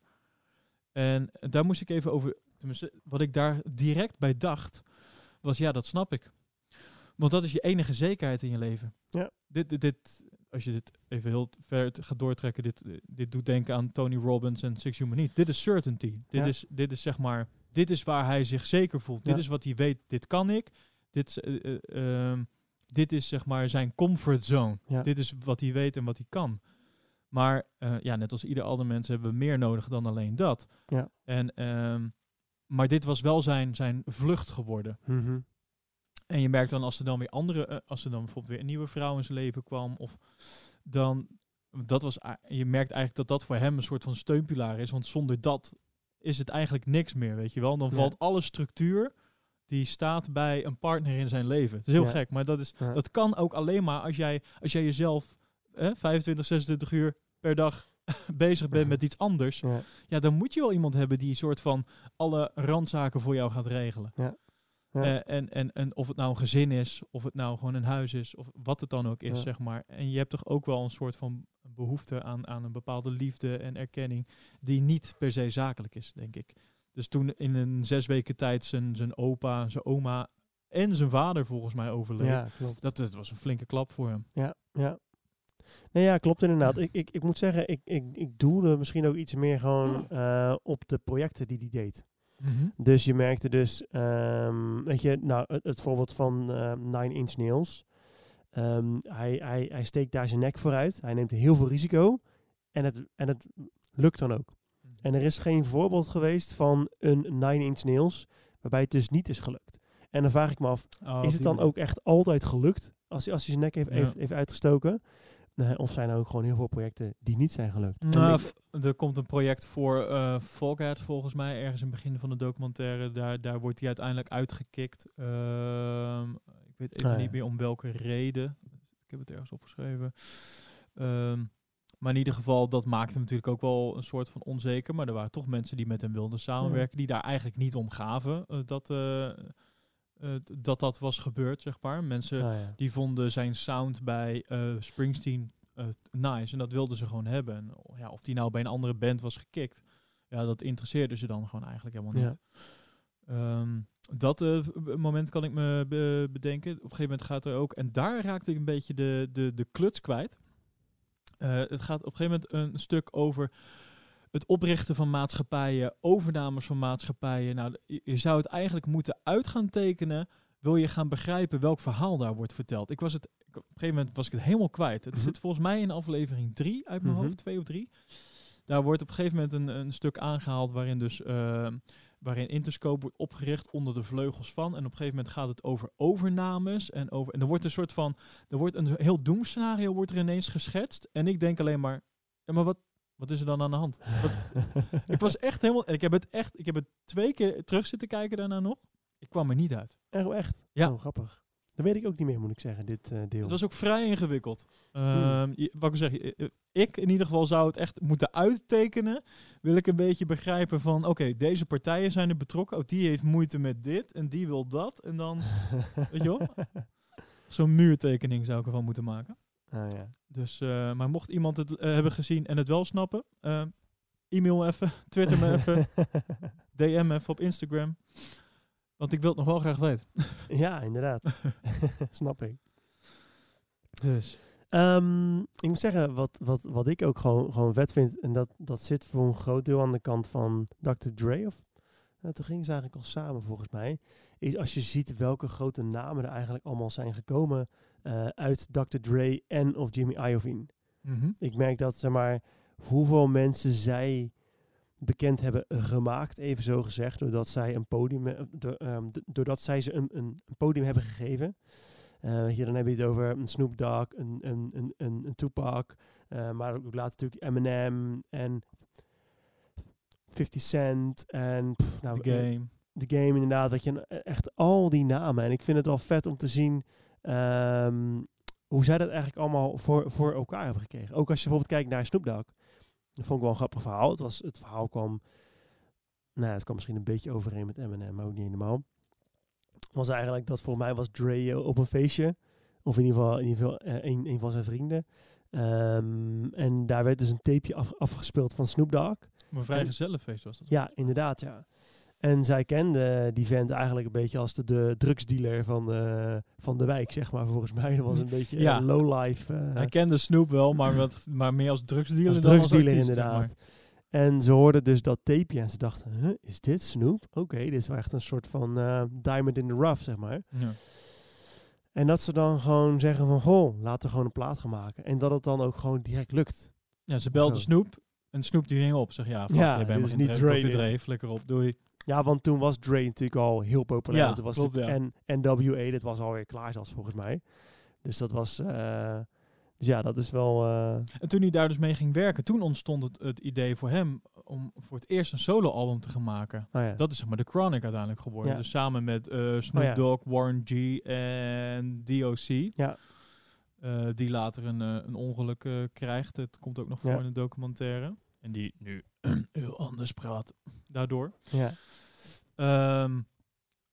En daar moest ik even over, tenminste, wat ik daar direct bij dacht, was ja, dat snap ik. Want dat is je enige zekerheid in je leven. Ja. Dit, dit, dit, als je dit even heel ver gaat doortrekken, dit, dit doet denken aan Tony Robbins en Six Human Needs. Dit is certainty. Dit, Ja. is, dit is zeg maar, dit is waar hij zich zeker voelt. Dit is wat hij weet, dit kan ik. Dit, is, eh, eh, ehm, dit is zeg maar zijn comfort zone. Ja. Dit is wat hij weet en wat hij kan. Maar eh, ja, net als ieder ander mens hebben we meer nodig dan alleen dat. Ja. En, ehm, maar dit was wel zijn, zijn vlucht geworden. Mhm. En je merkt dan als er dan weer andere, eh, als er dan bijvoorbeeld weer een nieuwe vrouw in zijn leven kwam, of dan, dat was, je merkt eigenlijk dat dat voor hem een soort van steunpilaar is, want zonder dat is het eigenlijk niks meer, weet je wel. Dan Ja. valt alle structuur die staat bij een partner in zijn leven. Het is heel Ja. gek, maar dat, is, Ja. dat kan ook alleen maar als jij, als jij jezelf eh, 25, 26 uur per dag <laughs> bezig bent met iets anders. Ja. Ja, dan moet je wel iemand hebben die een soort van alle randzaken voor jou gaat regelen. Ja. Ja. Eh, en, en, en of het nou een gezin is, of het nou gewoon een huis is, of wat het dan ook is, Ja. zeg maar. En je hebt toch ook wel een soort van behoefte aan, aan een bepaalde liefde en erkenning, die niet per se zakelijk is, denk ik. Dus toen in een zes weken tijd zijn, zijn opa, zijn oma en zijn vader volgens mij overleed. ja, klopt. Dat, dat was een flinke klap voor hem. Ja, ja. Nee, ja, klopt inderdaad. Ik, ik, ik moet zeggen, ik, ik, ik doelde misschien ook iets meer gewoon <clears throat> eh, op de projecten die hij deed. Dus je merkte dus, ehm, weet je, nou, het, het voorbeeld van ehm, Nine Inch Nails. Ehm, hij, hij, hij steekt daar zijn nek vooruit. Hij neemt heel veel risico. En het, en het lukt dan ook. En er is geen voorbeeld geweest van een Nine Inch Nails waarbij het dus niet is gelukt. En dan vraag ik me af, Oh, is het dan ook echt altijd gelukt als hij, als hij zijn nek heeft, Ja. heeft, heeft uitgestoken? Nee, of zijn er ook gewoon heel veel projecten die niet zijn gelukt? Nou, er komt een project voor eh Foghat volgens mij, ergens in het begin van de documentaire. Daar, daar wordt hij uiteindelijk uitgekikt. Ehm, ik weet even Ah, ja. niet meer om welke reden. Ik heb het ergens opgeschreven. Ehm, maar in ieder geval, dat maakte hem natuurlijk ook wel een soort van onzeker. Maar er waren toch mensen die met hem wilden samenwerken, die daar eigenlijk niet om gaven eh, dat, eh, dat dat was gebeurd, zeg maar. Mensen Ah, ja. die vonden zijn sound bij eh, Springsteen eh, nice. En dat wilden ze gewoon hebben. En oh, ja, of die nou bij een andere band was gekikt, ja, dat interesseerde ze dan gewoon eigenlijk helemaal niet. Ja. Ehm, dat moment kan ik me be- bedenken. Op een gegeven moment gaat er ook, en daar raakte ik een beetje de, de, de kluts kwijt. Het gaat op een gegeven moment een stuk over het oprichten van maatschappijen, overnames van maatschappijen. Nou, je, zou het eigenlijk moeten uit gaan tekenen. Wil je gaan begrijpen welk verhaal daar wordt verteld? Ik was het, op een gegeven moment was ik het helemaal kwijt. Het Mhm. zit volgens mij in aflevering 3 uit mijn Mhm. hoofd, twee of drie. Daar wordt op een gegeven moment een, een stuk aangehaald waarin dus eh, waarin Interscope wordt opgericht onder de vleugels van. En op een gegeven moment gaat het over overnames. En, over, en er wordt een soort van. Er wordt een heel doemscenario wordt er ineens geschetst. En ik denk alleen maar. Ja, maar wat, Wat is er dan aan de hand? <laughs> ik was echt helemaal... Ik heb het echt... Ik heb het twee keer terug zitten kijken daarna nog. Ik kwam er niet uit. Echt, echt? Ja. Oh, grappig. Dat weet ik ook niet meer, moet ik zeggen, dit eh, deel. Het was ook vrij ingewikkeld. Ehm, je- wat ik zeg, je- ik in ieder geval zou het echt moeten uittekenen. Wil ik een beetje begrijpen van, oké, deze partijen zijn er betrokken. Oh, die heeft moeite met dit en die wil dat. En dan, weet je wel? <laughs> Zo'n muurtekening zou ik ervan moeten maken. Ah, ja. Dus, eh, maar mocht iemand het eh, hebben gezien en het wel snappen, eh, e-mail even, <laughs> twitter me even, <laughs> DM even op Instagram. Want ik wil het nog wel graag weten. <laughs> ja, inderdaad. Snap ik. Dus. Ehm, ik moet zeggen, wat, wat, wat ik ook gewoon, gewoon vet vind, en dat, dat zit voor een groot deel aan de kant van Dr. Dre, of nou, toen gingen ze eigenlijk al samen volgens mij, is als je ziet welke grote namen er eigenlijk allemaal zijn gekomen eh, uit Dr. Dre en of Jimmy Iovine. Mhm. Ik merk dat, zeg maar, hoeveel mensen zij bekend hebben gemaakt, even zo gezegd, doordat zij een podium, eh, do- ehm, do- doordat zij ze een, een, podium hebben gegeven. Eh, je, dan heb je het over een Snoop Dogg, een, een, een, een, een Tupac, maar ook later natuurlijk Eminem en 50 Cent en pff, nou, De eh, game. de game inderdaad, dat je eh, echt al die namen. En ik vind het wel vet om te zien ehm, hoe zij dat eigenlijk allemaal voor, voor elkaar hebben gekregen. Ook als je bijvoorbeeld kijkt naar Snoop Dogg. Dat vond ik wel een grappig verhaal. Het, was, het verhaal kwam, nou het kwam misschien een beetje overeen met Eminem, maar ook niet helemaal. Was eigenlijk dat voor mij was Dre eh, op een feestje. Of in ieder geval, in ieder geval eh, een, een van zijn vrienden. Ehm, en daar werd dus een tapeje af, afgespeeld van Snoop Dogg. Mijn vrijgezellenfeest was dat. Ja, inderdaad, ja. En zij kende die vent eigenlijk een beetje als de, de drugsdealer van, eh, van de wijk, zeg maar, volgens mij. <laughs> Dat was een beetje Ja. ja. lowlife. eh, Hij kende Snoop wel, maar, wat, maar meer als drugsdealer als dan als drugsdealer zeg inderdaad. maar. En ze hoorden dus dat tapeje en ze dachten, huh, is dit Snoop? Oké, dit is wel echt een soort van eh, diamond in the rough, zeg maar. Ja. En dat ze dan gewoon zeggen van, goh, laten we gewoon een plaat gaan maken. En dat het dan ook gewoon direct lukt. ja, ze belde Zo. Snoop en Snoop die ging op. Zeg ja, fuck, Ja, je bent geen niet Dre, flikker op, doei. Ja, want toen was Dre natuurlijk al heel populair. Ja, toen was klopt, natuurlijk- En NWA, dat was alweer klaar zelfs volgens mij. Dus dat was... eh, dus ja, dat is wel... eh, En toen hij daar dus mee ging werken, toen ontstond het, het idee voor hem om voor het eerst een soloalbum te gaan maken. ja. Dat is zeg maar de Chronic uiteindelijk geworden. Ja. Dus samen met eh, Snoop Oh ja. Dogg, Warren G en DOC. Ja. Die later een, een ongeluk krijgt. Het komt ook nog voor Ja. in de documentaire. En die nu <clears throat> heel anders praat daardoor. ja. Ehm,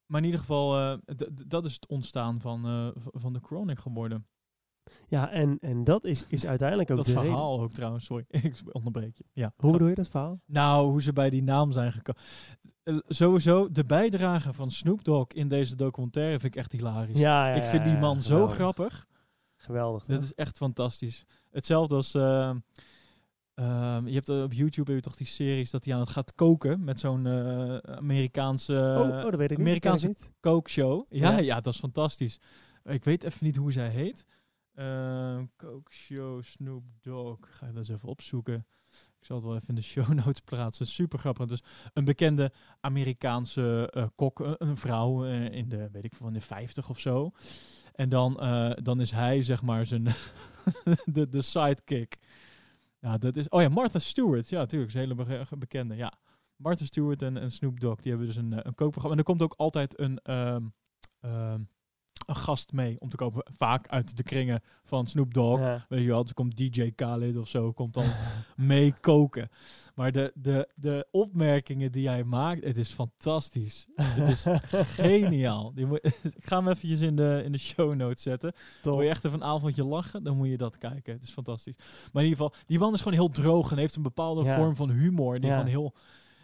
maar in ieder geval, eh, dat is het ontstaan van, eh, van de Chronic geworden. Ja, en, en dat is, is uiteindelijk ook dat de reden. verhaal ook trouwens, sorry, <laughs> ik onderbreek je. Ja. Hoe bedoel je dat verhaal? Nou, hoe ze bij die naam zijn gekomen. Eh, sowieso, de bijdrage van Snoop Dogg in deze documentaire vind ik echt hilarisch. Ja, ja, ik vind die ja, man zo grappig. Geweldig. Dat is echt fantastisch. Hetzelfde als... ehm, je hebt eh, op YouTube heb je toch die series dat hij aan het gaat koken met zo'n eh, Amerikaanse oh, oh, dat weet ik niet. Amerikaanse kookshow. Ja, ja, Ja. dat is fantastisch. Ik weet even niet hoe zij heet. Ehm kookshow Snoop Dogg. Ga je dat eens even opzoeken. Ik zal het wel even in de show <laughs> notes plaatsen. Super grappig. Dus een bekende Amerikaanse eh, kok, een vrouw in de, weet ik veel, in de 50 of zo. En dan, dan is hij zeg maar zijn <laughs> de, de sidekick. Ja, dat is. Oh ja, Martha Stewart. Ja, natuurlijk, is een hele be- bekende. Ja, Martha Stewart en, en Snoop Dogg, die hebben dus een, eh, een kookprogramma. En er komt ook altijd een, ehm, ehm, een gast mee om te kopen. Vaak uit de kringen van Snoop Dogg. Ja. Weet je wel, komt DJ Khaled of zo, komt dan <laughs> mee koken. Maar de, de, de opmerkingen die hij maakt, het is fantastisch. Het is <laughs> geniaal. Die moet, <laughs> ik ga hem eventjes in de, in de show notes zetten. Top. Wil je echt even een avondje lachen, dan moet je dat kijken. Het is fantastisch. Maar in ieder geval, die man is gewoon heel droog en heeft een bepaalde Ja. vorm van humor. Die Ja. gewoon heel,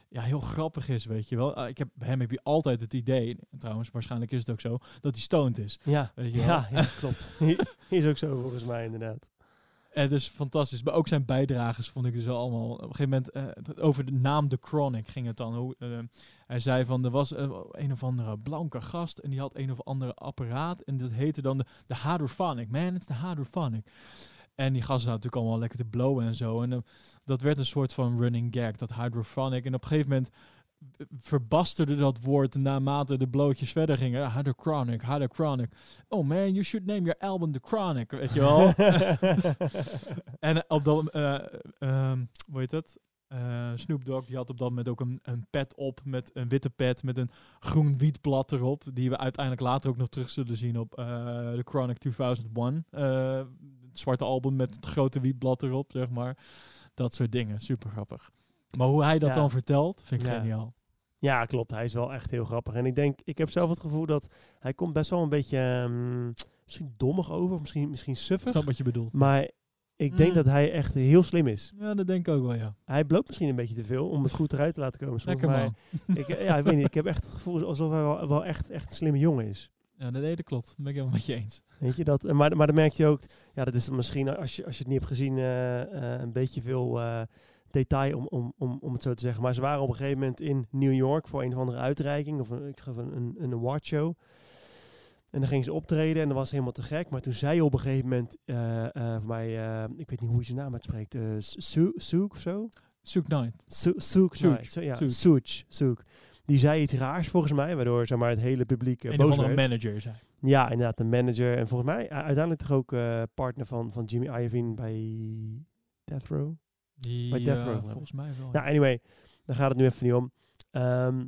ja, heel grappig is, weet je wel. Ah, ik heb, bij hem heb je altijd het idee, en trouwens waarschijnlijk is het ook zo, dat hij stoned is. Ja. Weet je wel? Ja, ja, <laughs> klopt. is ook zo volgens mij inderdaad. Het is fantastisch. Maar ook zijn bijdragers vond ik dus allemaal. Op een gegeven moment eh, over de naam The Chronic ging het dan. Hoe, eh, hij zei van er was eh, een of andere blanke gast en die had een of andere apparaat en dat heette dan de, de Hydrophonic. Man, it's the Hydrophonic. En die gasten zaten natuurlijk allemaal lekker te blowen en zo. En dat werd een soort van running gag, dat Hydrophonic. En op een gegeven moment verbasterde dat woord naarmate de blootjes verder gingen. Ah, the Chronic, the Chronic. Oh man, you should name your album The Chronic, weet je wel. <laughs> en op dat, eh ehm, hoe heet dat? Eh, Snoop Dogg die had op dat moment ook een, een pet op met een witte pet met een groen wietblad erop, die we uiteindelijk later ook nog terug zullen zien op eh The Chronic 2001. eh, het zwarte album met het grote wietblad erop, zeg maar. Dat soort dingen, super grappig. Maar hoe hij dat Ja. dan vertelt, vind ik Ja. geniaal. Ja, klopt. Hij is wel echt heel grappig. En ik denk, ik heb zelf het gevoel dat hij komt best wel een beetje ehm, misschien dommig over, of misschien, misschien Ik suffig. snap wat je bedoelt. Maar ik denk Mm. dat hij echt heel slim is. Ja, dat denk ik ook wel, ja. Hij bloot misschien een beetje te veel om het goed eruit te laten komen. soms, Lekker maar man. Ik, ja, ik weet niet. Ik heb echt het gevoel alsof hij wel, wel echt, echt een slimme jongen is. Ja, dat, klopt. Dat ben ik helemaal met je eens. Weet je dat? Maar, maar dan merk je ook, ja, dat is dan misschien als je, als je het niet hebt gezien, eh, eh, een beetje veel eh, detail om, om, om, om het zo te zeggen. Maar ze waren op een gegeven moment in New York voor een of andere uitreiking of een, ik geloof een, een, een awardshow. En dan gingen ze optreden en dat was helemaal te gek. Maar toen zei je op een gegeven moment, voor mij, ik weet niet hoe je zijn naam uitspreekt, Soek of zo? Soek Knight. Soek, zo- ja. Soek, Soek. Die zei iets raars volgens mij, waardoor zeg maar, het hele publiek eh, een of boos werd. manager zei. Ja, inderdaad, de manager. En volgens mij uh, uiteindelijk toch ook eh, partner van, van Jimmy Iovine bij Death Row. Die, Bij Death eh, Row, volgens mij wel. Nou, anyway, daar gaat het nu even niet om. Ehm,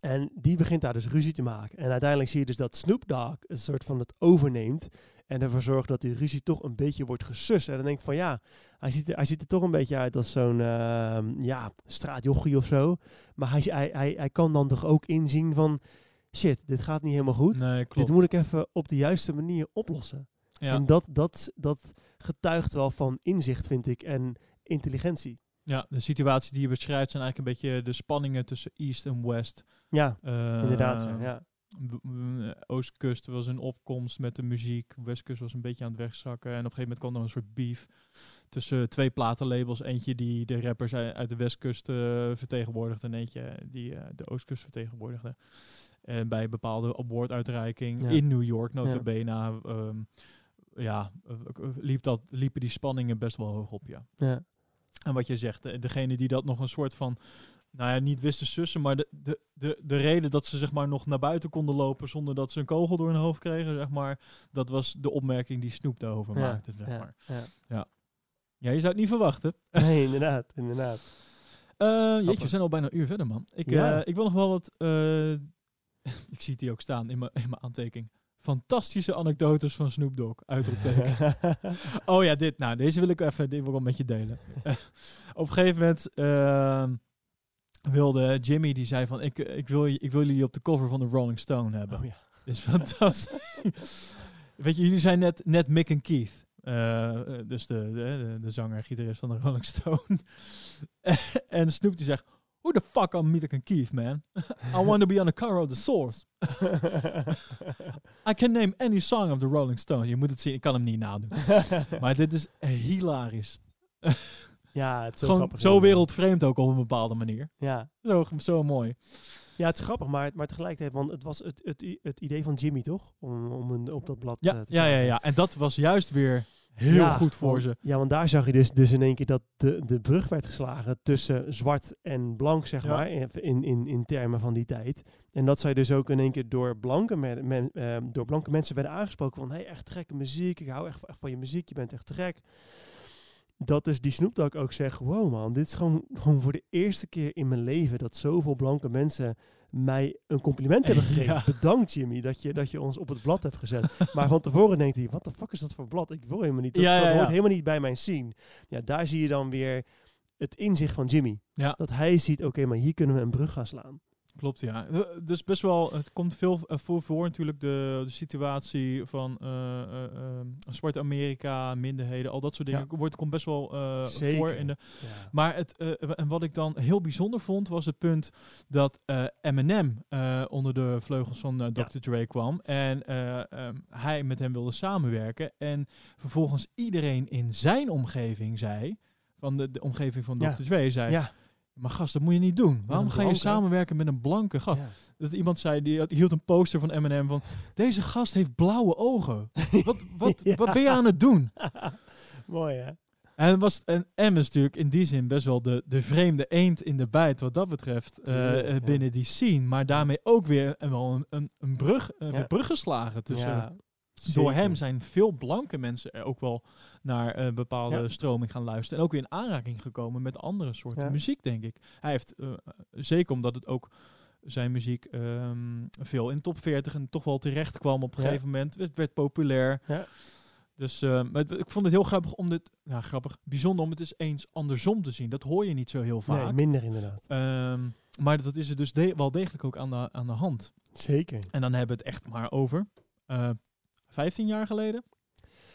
en die begint daar dus ruzie te maken. En uiteindelijk zie je dus dat Snoop Dogg een soort van het overneemt. En ervoor zorgt dat die ruzie toch een beetje wordt gesust. En dan denk ik van ja, hij ziet er, hij ziet er toch een beetje uit als zo'n ehm, ja, straatjochie of zo. Maar hij, hij, hij, hij kan dan toch ook inzien van shit, dit gaat niet helemaal goed. nee. Dit moet ik even op de juiste manier oplossen. ja. En dat, dat, dat getuigt wel van inzicht, vind ik, en intelligentie. ja, de situatie die je beschrijft zijn eigenlijk een beetje de spanningen tussen East en West. Ja, Eh, inderdaad. ja, Oostkust was een opkomst met de muziek. Westkust was een beetje aan het wegzakken. En op een gegeven moment kwam er een soort beef tussen twee platenlabels. Eentje die de rappers uit de Westkust eh, vertegenwoordigde. En eentje die eh, de Oostkust vertegenwoordigde. En bij een bepaalde awarduitreiking Ja. in New York, notabene, ehm, ja, eh, liep dat, liepen die spanningen best wel hoog op, ja. ja. En wat je zegt, de- degene die dat nog een soort van, nou ja, niet wisten sussen, maar de, de, de, de reden dat ze zeg maar nog naar buiten konden lopen zonder dat ze een kogel door hun hoofd kregen, zeg maar, dat was de opmerking die Snoep daarover Ja, maakte, zeg ja, maar. ja. Ja, je zou het niet verwachten. Nee, inderdaad, inderdaad. Eh jeetje, we zijn al bijna een uur verder, man. Ik, Ja. eh, ik wil nog wel wat, eh, <laughs> ik zie het hier ook staan in mijn in mijn aantekening. Fantastische anekdotes van Snoop Dogg, uitroepteken. <laughs> Oh ja, dit. Nou, deze wil ik even, dit wil ik wel met je delen. <laughs> op een gegeven moment ehm, wilde Jimmy, die zei van, ik, ik, wil, je- ik wil jullie op de cover van de Rolling Stone hebben. oh ja. <laughs> Is fantastisch. Weet je, jullie zijn net, net Mick en Keith. Eh, eh, dus de, de, de, zanger en gitarist van de Rolling Stone. <laughs> en Snoop die zegt, who the fuck are Mick and Keith, man? I want to be on the cover of the Source. <laughs> I can name any song of the Rolling Stones. Je moet het zien, ik kan hem niet nadoen. Maar dit is hilarisch. Ja, het is zo Gewoon grappig. zo wereldvreemd ook op een bepaalde manier. Ja. Zo, zo mooi. ja, het is grappig, maar, maar tegelijkertijd, want het was het, het, het idee van Jimmy, toch? Om, om een, op dat blad Ja, eh, te ja, ja. En dat was juist weer heel Ja, goed voor want- ze. Ja, want daar zag je dus, dus in één keer dat de, de brug werd geslagen tussen zwart en blank, zeg Ja. maar, in, in, in, termen van die tijd. En dat zij dus ook in één keer door blanke, men, men- ehm, door blanke mensen werden aangesproken van, hey, echt gekke muziek, ik hou echt, echt van je muziek, je bent echt gek. Dat is die Snoop Dogg ook zegt, wow man, dit is gewoon, gewoon voor de eerste keer in mijn leven dat zoveel blanke mensen mij een compliment hebben <laughs> gegeven. Ja. Bedankt Jimmy dat je, dat je ons op het blad hebt gezet. <laughs> maar van tevoren denkt hij, wat de fuck is dat voor blad? Ik wil helemaal niet, dat, Ja, ja, dat hoort helemaal niet bij mijn scene. Ja, daar zie je dan weer het inzicht van Jimmy. Dat hij ziet, oké, maar hier kunnen we een brug gaan slaan. Klopt, ja. Eh, Dus best wel, het komt veel eh, voor, voor natuurlijk de, de situatie van eh, eh, eh, zwarte Amerika, minderheden, al dat soort dingen. Wordt, komt best wel voor in de, Ja. Maar het, en wat ik dan heel bijzonder vond, was het punt dat Eminem onder de vleugels van Dr. Dre kwam. En eh, ehm, hij met hem wilde samenwerken. En vervolgens iedereen in zijn omgeving zei, van de, de omgeving van Dr. Ja. Dre, zei... Maar gast, dat moet je niet doen. Waarom ga je samenwerken met een blanke gast? Ja. Dat iemand zei, die hield een poster van Eminem van... Deze gast heeft blauwe ogen. <laughs> Wat, wat, Ja. wat ben je aan het doen? <laughs> Mooi hè? En, was, en M is natuurlijk in die zin best wel de, de vreemde eend in de bijt wat dat betreft eh, eh, ja. binnen die scene. Maar daarmee ook weer een, wel een, een, een brug, een Ja. brug geslagen tussen... Door hem zijn veel blanke mensen er ook wel naar een bepaalde Ja. stroming gaan luisteren. En ook weer in aanraking gekomen met andere soorten Ja. muziek, denk ik. Hij heeft, eh, zeker omdat het ook zijn muziek ehm, veel in top 40 en toch wel terecht kwam op een Ja. gegeven moment. Het werd populair. Ja. Dus eh, het- ik vond het heel grappig om dit, nou grappig, bijzonder om het eens eens andersom te zien. Dat hoor je niet zo heel vaak. Nee, minder inderdaad. Ehm, maar dat is er dus de- wel degelijk ook aan de, aan de hand. Zeker. En dan hebben we het echt maar over eh 15 jaar geleden?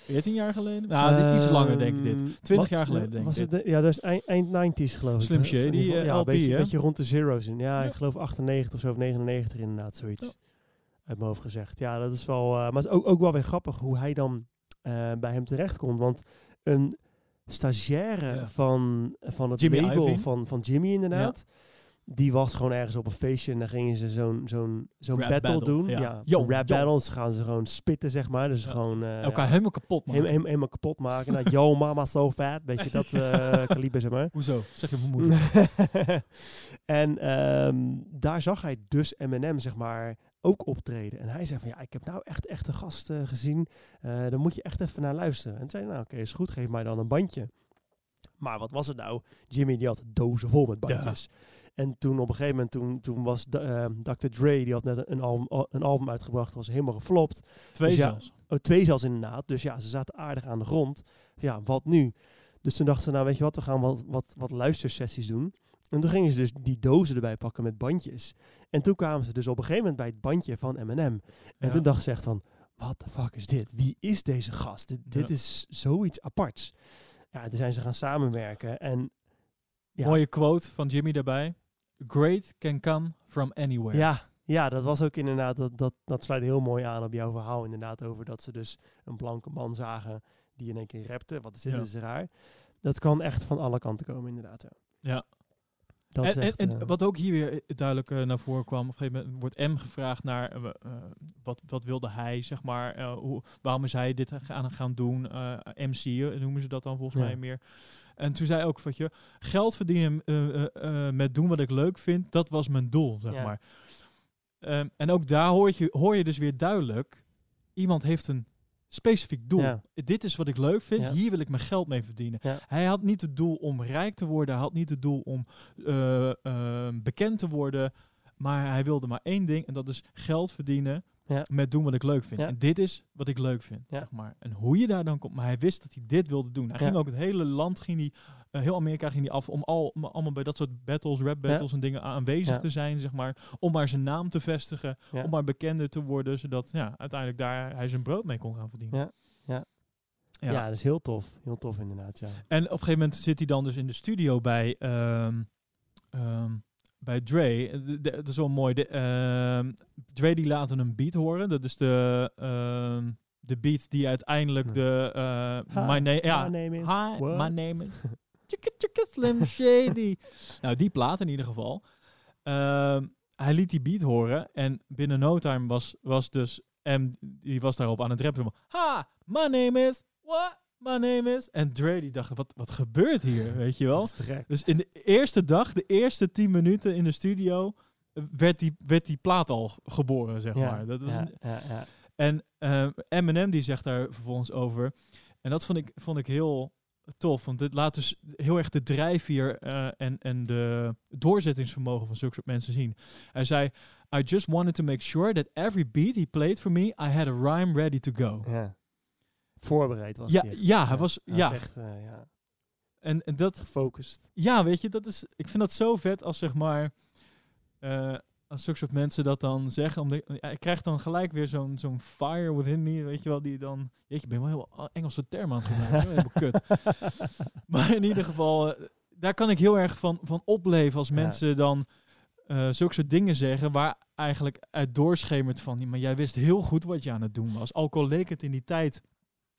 14 jaar geleden? Nou, iets langer denk ik dit. Ehm, 20 wat- jaar geleden, denk ik was dit. het, ja, dat is eind, eind 90s geloof ik. Slim? Shady, eh, ja, LP, een beetje, rond de zeros. in. Ja, Ja. ik geloof 98 of zo, of 99 inderdaad, zoiets. Ja. Uit mijn hoofd gezegd. Ja, dat is wel... eh, maar het is ook, ook wel weer grappig hoe hij dan eh, bij hem terechtkomt. Want een stagiaire van, van het Jimmy label van, van Jimmy inderdaad... Die was gewoon ergens op een feestje en dan gingen ze zo'n zo'n zo'n battle, battle, doen. ja. Ja, Yo, een rap yo. battles gaan ze gewoon spitten, zeg maar. Dus Ja. gewoon... eh, Elkaar ja, helemaal kapot maken. Helemaal, helemaal, kapot maken. Nou, yo, mama, so fat. Weet je, dat eh <laughs> kaliber, zeg maar. Hoezo? Zeg je mijn moeder. <laughs> en ehm, daar zag hij dus Eminem, zeg maar, ook optreden. En hij zei van, ja, ik heb nou echt, echt een gast eh, gezien. Eh daar moet je echt even naar luisteren. En toen zei hij, nou, oké, is goed. Geef mij dan een bandje. Maar wat was het nou? Jimmy, die had dozen vol met Ja. En toen op een gegeven moment, toen, toen was ehm, Dr. Dre, die had net een album, een album uitgebracht, was helemaal geflopt. Twee Dus ja, zelfs. Oh, twee zelfs inderdaad. Dus ja, ze zaten aardig aan de grond. Ja, wat nu? Dus toen dachten ze, nou weet je wat, we gaan wat, wat, wat luistersessies doen. En toen gingen ze dus die dozen erbij pakken met bandjes. En toen kwamen ze dus op een gegeven moment bij het bandje van Eminem. En Ja. toen dachten ze echt van, wat de fuck is dit? Wie is deze gast? Dit, dit Ja. is zoiets aparts. Ja, toen zijn ze gaan samenwerken. En ja. Mooie quote van Jimmy daarbij. Great can come from anywhere. Ja, ja, dat was ook inderdaad, dat, dat, dat sluit heel mooi aan op jouw verhaal inderdaad over dat ze dus een blanke man zagen die in één keer rapte. Wat is dit, Ja. is raar. Dat kan echt van alle kanten komen inderdaad, ja. Ja. Dat en, en, eh, wat ook hier weer eh, duidelijk eh, naar voren kwam, op een gegeven moment wordt M gevraagd naar wat, wat wilde hij, zeg maar, hoe, waarom is hij dit gaan, gaan doen, MC noemen ze dat dan volgens Ja. mij meer. En toen zei hij ook, wat je, geld verdienen met doen wat ik leuk vind, dat was mijn doel, zeg Ja. maar. Ehm, en ook daar hoor je, hoor je dus weer duidelijk, iemand heeft een specifiek doel. Ja. Dit is wat ik leuk vind, Ja. hier wil ik mijn geld mee verdienen. Ja. Hij had niet het doel om rijk te worden, hij had niet het doel om eh, eh, bekend te worden, maar hij wilde maar één ding en dat is geld verdienen met doen wat ik leuk vind. En dit is wat ik leuk vind. Zeg maar. En hoe je daar dan komt, maar hij wist dat hij dit wilde doen. Hij ging ook het hele land, ging hij, eh, heel Amerika ging hij af om al, om allemaal bij dat soort battles, rap battles en dingen aanwezig Ja. te zijn, zeg maar, om maar zijn naam te vestigen, Ja. om maar bekender te worden, zodat ja, uiteindelijk daar hij zijn brood mee kon gaan verdienen. Ja. Ja. Ja. ja. dat is heel tof. Heel tof inderdaad, ja. En op een gegeven moment zit hij dan dus in de studio bij, ehm, ehm, bij Dre. Het is wel mooi. De, ehm, Dre die laat een beat horen. Dat is de, de beat die uiteindelijk de... Hi, my name, ja, my name is Hi, my name is... <laughs> Slim Shady. <laughs> nou, die plaat in ieder geval. Ehm, hij liet die beat horen en binnen no time was, was dus... En die was daarop aan het rappen. Ha, my name is... What? My name is... En Dre die dacht, wat, wat gebeurt hier? <laughs> Weet je wel? Dus in de eerste dag, de eerste tien minuten in de studio, werd die, werd die plaat al geboren, zeg Ja, maar. Dat is ja, een- ja, ja. en eh, Eminem die zegt daar vervolgens over. En dat vond ik, vond ik heel tof, want dit laat dus heel erg de drijfveer eh, en, en de doorzettingsvermogen van zulke soort mensen zien. Hij zei, I just wanted to make sure that every beat he played for me, I had a rhyme ready to go. ja. Voorbereid was Ja, echt. ja, hij was, Hij ja. was echt eh, ja, En, en dat, gefocust. Ja, weet je, dat is, ik vind dat zo vet als zeg maar, eh, als zulke soort mensen dat dan zeggen. Omdat, ik krijg dan gelijk weer zo'n zo'n fire within me, weet je wel, die dan, jeetje, ik ben wel heel Engelse term aan het gebruiken, helemaal kut. <laughs> Maar in ieder geval, eh, daar kan ik heel erg van, van opleven als Ja. mensen dan eh zulke soort dingen zeggen waar eigenlijk uit doorschemert van, maar jij wist heel goed wat je aan het doen was. Ook al leek het in die tijd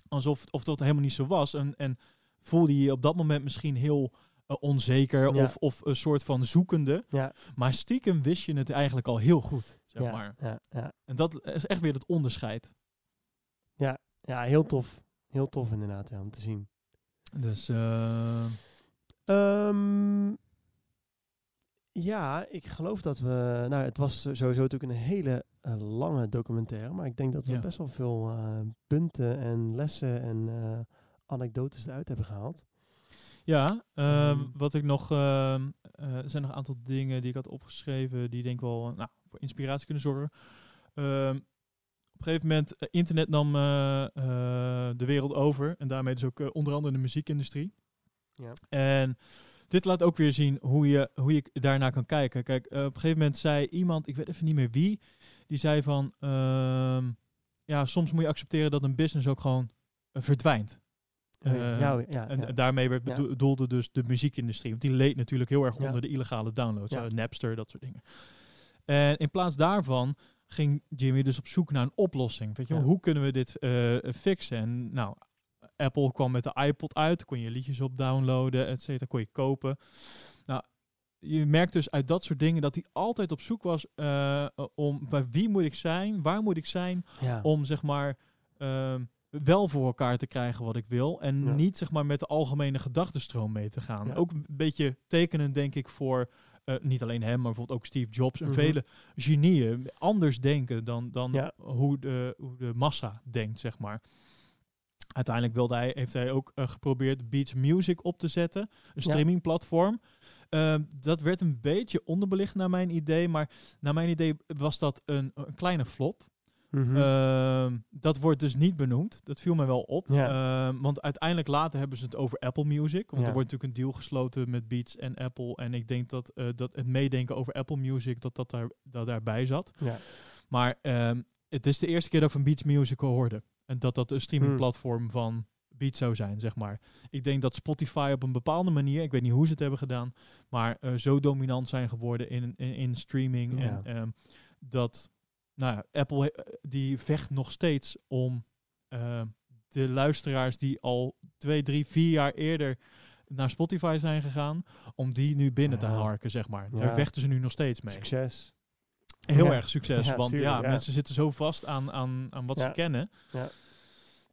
alsof of dat helemaal niet zo was. En, en voelde je je op dat moment misschien heel eh, onzeker Ja. of, of een soort van zoekende. Ja. Maar stiekem wist je het eigenlijk al heel goed, zeg ja, maar. ja, ja. En dat is echt weer het onderscheid. ja, heel tof. Heel tof inderdaad, ja, om te zien. Dus eh, Ehm, ja, ik geloof dat we... Nou, het was sowieso natuurlijk een hele eh, lange documentaire. Maar ik denk dat we Ja. best wel veel punten en lessen en anekdotes eruit hebben gehaald. Ja, ehm, Ehm. wat ik nog... ehm, eh, er zijn nog een aantal dingen die ik had opgeschreven die denk ik wel nou, voor inspiratie kunnen zorgen. Ehm, op een gegeven moment, eh, internet nam eh, de wereld over. En daarmee dus ook onder andere de muziekindustrie. Ja. En dit laat ook weer zien hoe je, hoe je daarnaar kan kijken. Kijk, op een gegeven moment zei iemand, ik weet even niet meer wie, die zei van, ja, soms moet je accepteren dat een business ook gewoon verdwijnt. Eh, ja, ja, En ja. daarmee werd bedoelde dus de muziekindustrie. Want die leed natuurlijk heel erg onder de illegale downloads. Napster, dat soort dingen. En in plaats daarvan ging Jimmy dus op zoek naar een oplossing. Weet je, hoe kunnen we dit eh, fixen? En nou, Apple kwam met de iPod uit. Kon je liedjes op downloaden, et cetera. Kon je kopen. Nou, je merkt dus uit dat soort dingen dat hij altijd op zoek was eh, om bij wie moet ik zijn, waar moet ik zijn om zeg maar ehm, wel voor elkaar te krijgen wat ik wil. En Ja. niet zeg maar met de algemene gedachtenstroom mee te gaan. Ja. Ook een beetje tekenend denk ik voor eh, niet alleen hem, maar bijvoorbeeld ook Steve Jobs en Mhm. vele genieën anders denken dan, dan Ja. hoe, de, hoe de massa denkt, zeg maar. Uiteindelijk wilde hij, heeft hij ook eh, geprobeerd Beats Music op te zetten, een streamingplatform. Ehm, dat werd een beetje onderbelicht naar mijn idee, maar naar mijn idee was dat een, een kleine flop. Mhm. Ehm, dat wordt dus niet benoemd. Dat viel me wel op. Ja. Ehm, want uiteindelijk later hebben ze het over Apple Music. Want Ja. er wordt natuurlijk een deal gesloten met Beats en Apple. En ik denk dat, eh, dat het meedenken over Apple Music, dat dat, daar, dat daarbij zat. ja. Maar ehm, het is de eerste keer dat ik van Beats Music hoorde. En dat dat een streamingplatform van Beats zou zijn, zeg maar. Ik denk dat Spotify op een bepaalde manier, ik weet niet hoe ze het hebben gedaan, maar eh, zo dominant zijn geworden in, in, in streaming. En dat, nou ja, Apple die vecht nog steeds om eh, de luisteraars die al twee, drie, vier jaar eerder naar Spotify zijn gegaan, om die nu binnen te harken, zeg maar. Ja. Daar vechten ze nu nog steeds mee. Succes. Heel erg succes, want tuurlijk, ja, mensen zitten zo vast aan, aan, aan wat ze kennen. Ja.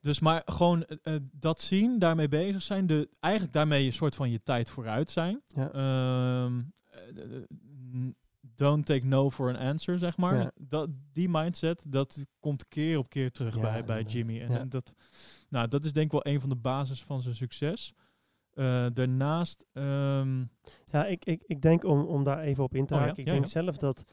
Dus maar gewoon eh, eh, dat zien, daarmee bezig zijn, de, eigenlijk daarmee een soort van je tijd vooruit zijn. Ja. Ehm, eh, eh, don't take no for an answer, zeg maar. Ja. Dat, die mindset, dat komt keer op keer terug Ja, bij, bij. Jimmy. En, en dat, nou, dat is denk ik wel een van de basis van zijn succes. Eh, daarnaast, ehm, Ja, ik, ik, ik denk om, om daar even op in te Oh haken. Ik denk zelf dat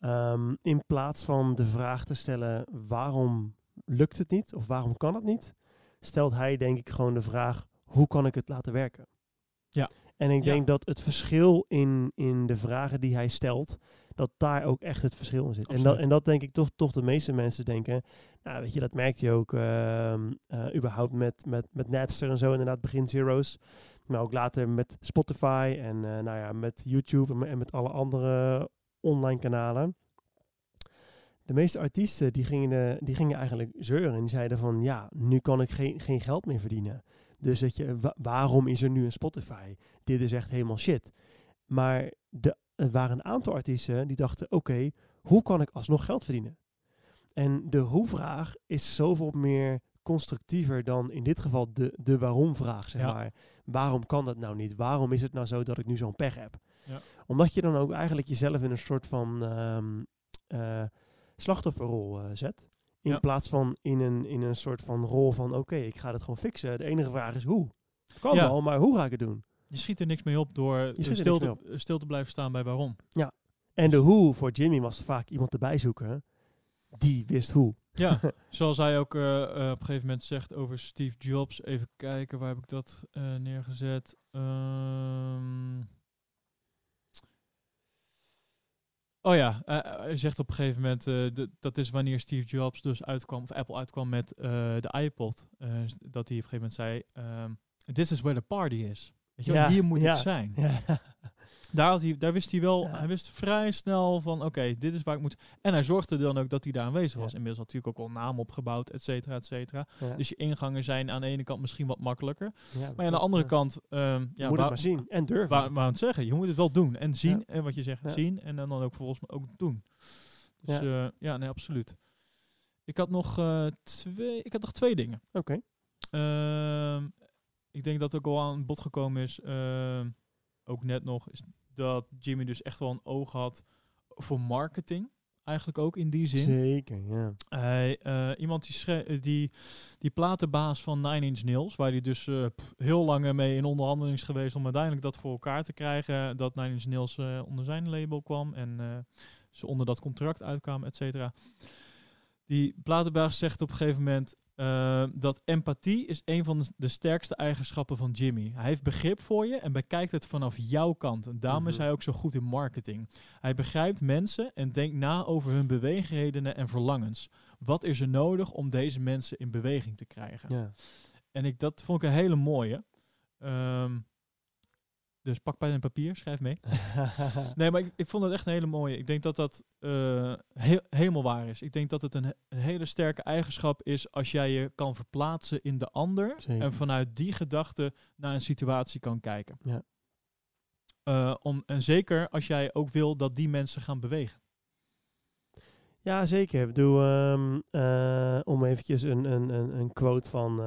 ehm, in plaats van de vraag te stellen waarom lukt het niet of waarom kan het niet, stelt hij denk ik gewoon de vraag hoe kan ik het laten werken. Ja. En ik Ja. denk dat het verschil in, in de vragen die hij stelt, dat daar ook echt het verschil in zit. En dat, en dat denk ik toch, toch de meeste mensen denken. Nou, weet je, dat merk je ook ehm, eh, überhaupt met, met, met Napster en zo, inderdaad, begin Zero's. Maar ook later met Spotify en eh, nou ja, met YouTube en, me- en met alle andere online kanalen. De meeste artiesten die gingen, die gingen eigenlijk zeuren en die zeiden van ja, nu kan ik geen, geen geld meer verdienen. Dus weet je, wa- waarom is er nu een Spotify? Dit is echt helemaal shit. Maar de, er waren een aantal artiesten die dachten, oké, hoe kan ik alsnog geld verdienen? En de hoe-vraag is zoveel meer constructiever dan in dit geval de, de waarom-vraag, zeg Ja. maar. Waarom kan dat nou niet? Waarom is het nou zo dat ik nu zo'n pech heb? Ja. Omdat je dan ook eigenlijk jezelf in een soort van ehm, eh, slachtofferrol eh, zet. In Ja. plaats van in een, in een soort van rol van, oké, ik ga het gewoon fixen. De enige vraag is hoe. Het kan Ja. wel, maar hoe ga ik het doen? je schiet er niks mee op door eh, stil, te, stil te blijven staan bij waarom. En de hoe voor Jimmy was vaak iemand erbij zoeken. Die wist hoe. Ja, <laughs> zoals hij ook eh, eh, op een gegeven moment zegt over Steve Jobs. Even kijken, waar heb ik dat eh, neergezet? Ehm. Oh ja, eh, hij zegt op een gegeven moment, eh, de- dat is wanneer Steve Jobs dus uitkwam, of Apple uitkwam met eh, de iPod. eh, dat hij op een gegeven moment zei, ehm, this is where the party is. Weet je wel, Ja, hier moet ja. ik zijn. Ja. <laughs> Daar, had hij, daar wist hij wel, Ja. hij wist vrij snel van, oké, dit is waar ik moet. En hij zorgde dan ook dat hij daar aanwezig Ja. was. Inmiddels had hij natuurlijk ook al naam opgebouwd, et cetera, et cetera. Ja. Dus je ingangen zijn aan de ene kant misschien wat makkelijker. Maar aan de andere kant, ehm ja, moet het maar zien en durven. waar, waar aan het zeggen, je moet het wel doen. En zien, en wat je zegt, zien. En dan, dan ook volgens mij ook doen. Dus Ja. ja, ja nee, absoluut. Ik had nog, eh, twee, ik had nog twee dingen. Oké. Ehm, ik denk dat ook al aan bod gekomen is, eh, ook net nog, is dat Jimmy dus echt wel een oog had voor marketing. Eigenlijk ook in die zin. Zeker, ja. Hij, eh, iemand die, eh, die, die platenbaas van Nine Inch Nails, waar hij dus eh, pff, heel lang mee in onderhandeling is geweest om uiteindelijk dat voor elkaar te krijgen, dat Nine Inch Nails onder zijn label kwam en ze onder dat contract uitkwamen, et cetera. Die platenbaas zegt op een gegeven moment eh, dat empathie is een van de, sterkste eigenschappen van Jimmy. Hij heeft begrip voor je en bekijkt het vanaf jouw kant. En daarom is Mhm. hij ook zo goed in marketing. Hij begrijpt mensen en denkt na over hun beweegredenen en verlangens. Wat is er nodig om deze mensen in beweging te krijgen? ja. En ik, dat vond ik een hele mooie. Ehm, dus pak pen en papier, schrijf mee. <laughs> Nee, maar ik, ik vond het echt een hele mooie. Ik denk dat dat eh, heel, helemaal waar is. Ik denk dat het een, een hele sterke eigenschap is als jij je kan verplaatsen in de ander. Zeker. En vanuit die gedachte naar een situatie kan kijken. Ja. Eh, om, en zeker als jij ook wil dat die mensen gaan bewegen. Ja, zeker. Ik bedoel, ehm, eh, om eventjes een, een, een, een quote van,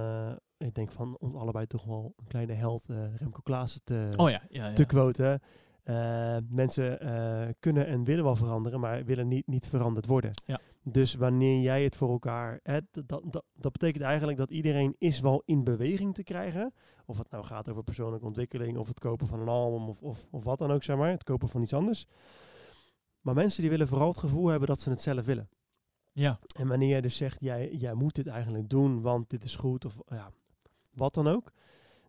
ik denk van ons allebei toch wel een kleine held, eh, Remco Klaassen, te, Oh ja, ja, ja. te quoten. Eh, mensen eh, kunnen en willen wel veranderen, maar willen niet, niet veranderd worden. Ja. Dus wanneer jij het voor elkaar... Hè, dat, dat, dat, betekent eigenlijk dat iedereen is wel in beweging te krijgen. Of het nou gaat over persoonlijke ontwikkeling, of het kopen van een album, of, of, of wat dan ook, zeg maar. Het kopen van iets anders. Maar mensen die willen vooral het gevoel hebben dat ze het zelf willen. ja, En wanneer jij dus zegt, jij, jij moet dit eigenlijk doen, want dit is goed, of ja, wat dan ook.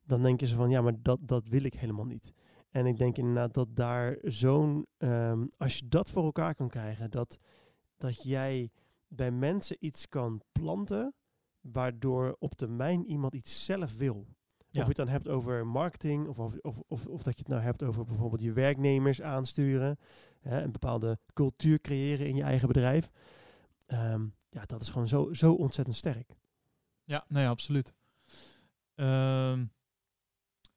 Dan denken ze van, ja, maar dat, dat wil ik helemaal niet. En ik denk inderdaad dat daar zo'n, ehm, als je dat voor elkaar kan krijgen, dat, dat jij bij mensen iets kan planten, waardoor op termijn iemand iets zelf wil. Ja. Of je het dan hebt over marketing, of, of, of, of, of dat je het nou hebt over bijvoorbeeld je werknemers aansturen, hè, een bepaalde cultuur creëren in je eigen bedrijf. Ehm, ja, dat is gewoon zo, zo ontzettend sterk. ja, nee, absoluut. Ehm,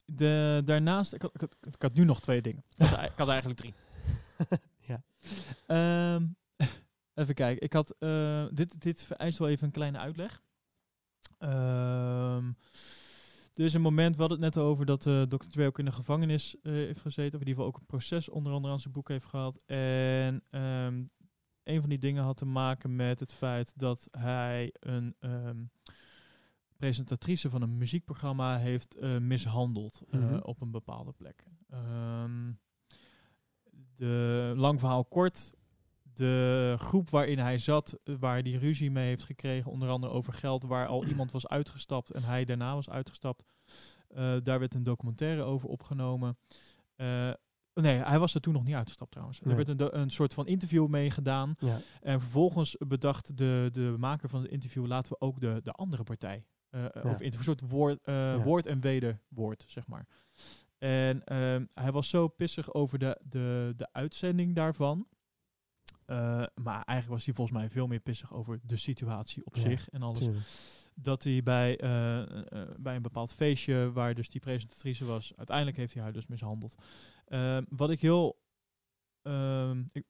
de, daarnaast, ik had, ik, had, ik had nu nog twee dingen. Ik had, ik had eigenlijk drie. <laughs> Ja. Ehm, <laughs> even kijken. Ik had, eh, dit, dit vereist wel even een kleine uitleg. Ehm, er is een moment, we hadden het net over dat eh Dr. Dre ook in de gevangenis eh, heeft gezeten. Of in ieder geval ook een proces onder andere aan zijn boek heeft gehad. En een van die dingen had te maken met het feit dat hij een presentatrice van een muziekprogramma heeft eh, mishandeld eh, Mhm. op een bepaalde plek. Ehm, de lang verhaal kort. De groep waarin hij zat, eh, waar hij die ruzie mee heeft gekregen, onder andere over geld, waar al iemand was uitgestapt en hij daarna was uitgestapt. daar werd een documentaire over opgenomen. Nee, hij was er toen nog niet uitgestapt trouwens. Nee. Er werd een, een soort van interview mee gedaan. Ja, En vervolgens bedacht de, de maker van het interview, laten we ook de, de andere partij over interview, een soort woord, Ja. woord en wederwoord, zeg maar. En ehm, hij was zo pissig over de, de, de uitzending daarvan. Maar eigenlijk was hij volgens mij veel meer pissig over de situatie op Ja, zich en alles. tuurlijk. Dat hij bij, bij een bepaald feestje, waar dus die presentatrice was, uiteindelijk heeft hij haar dus mishandeld. Ehm, wat ik heel. ehm, ik,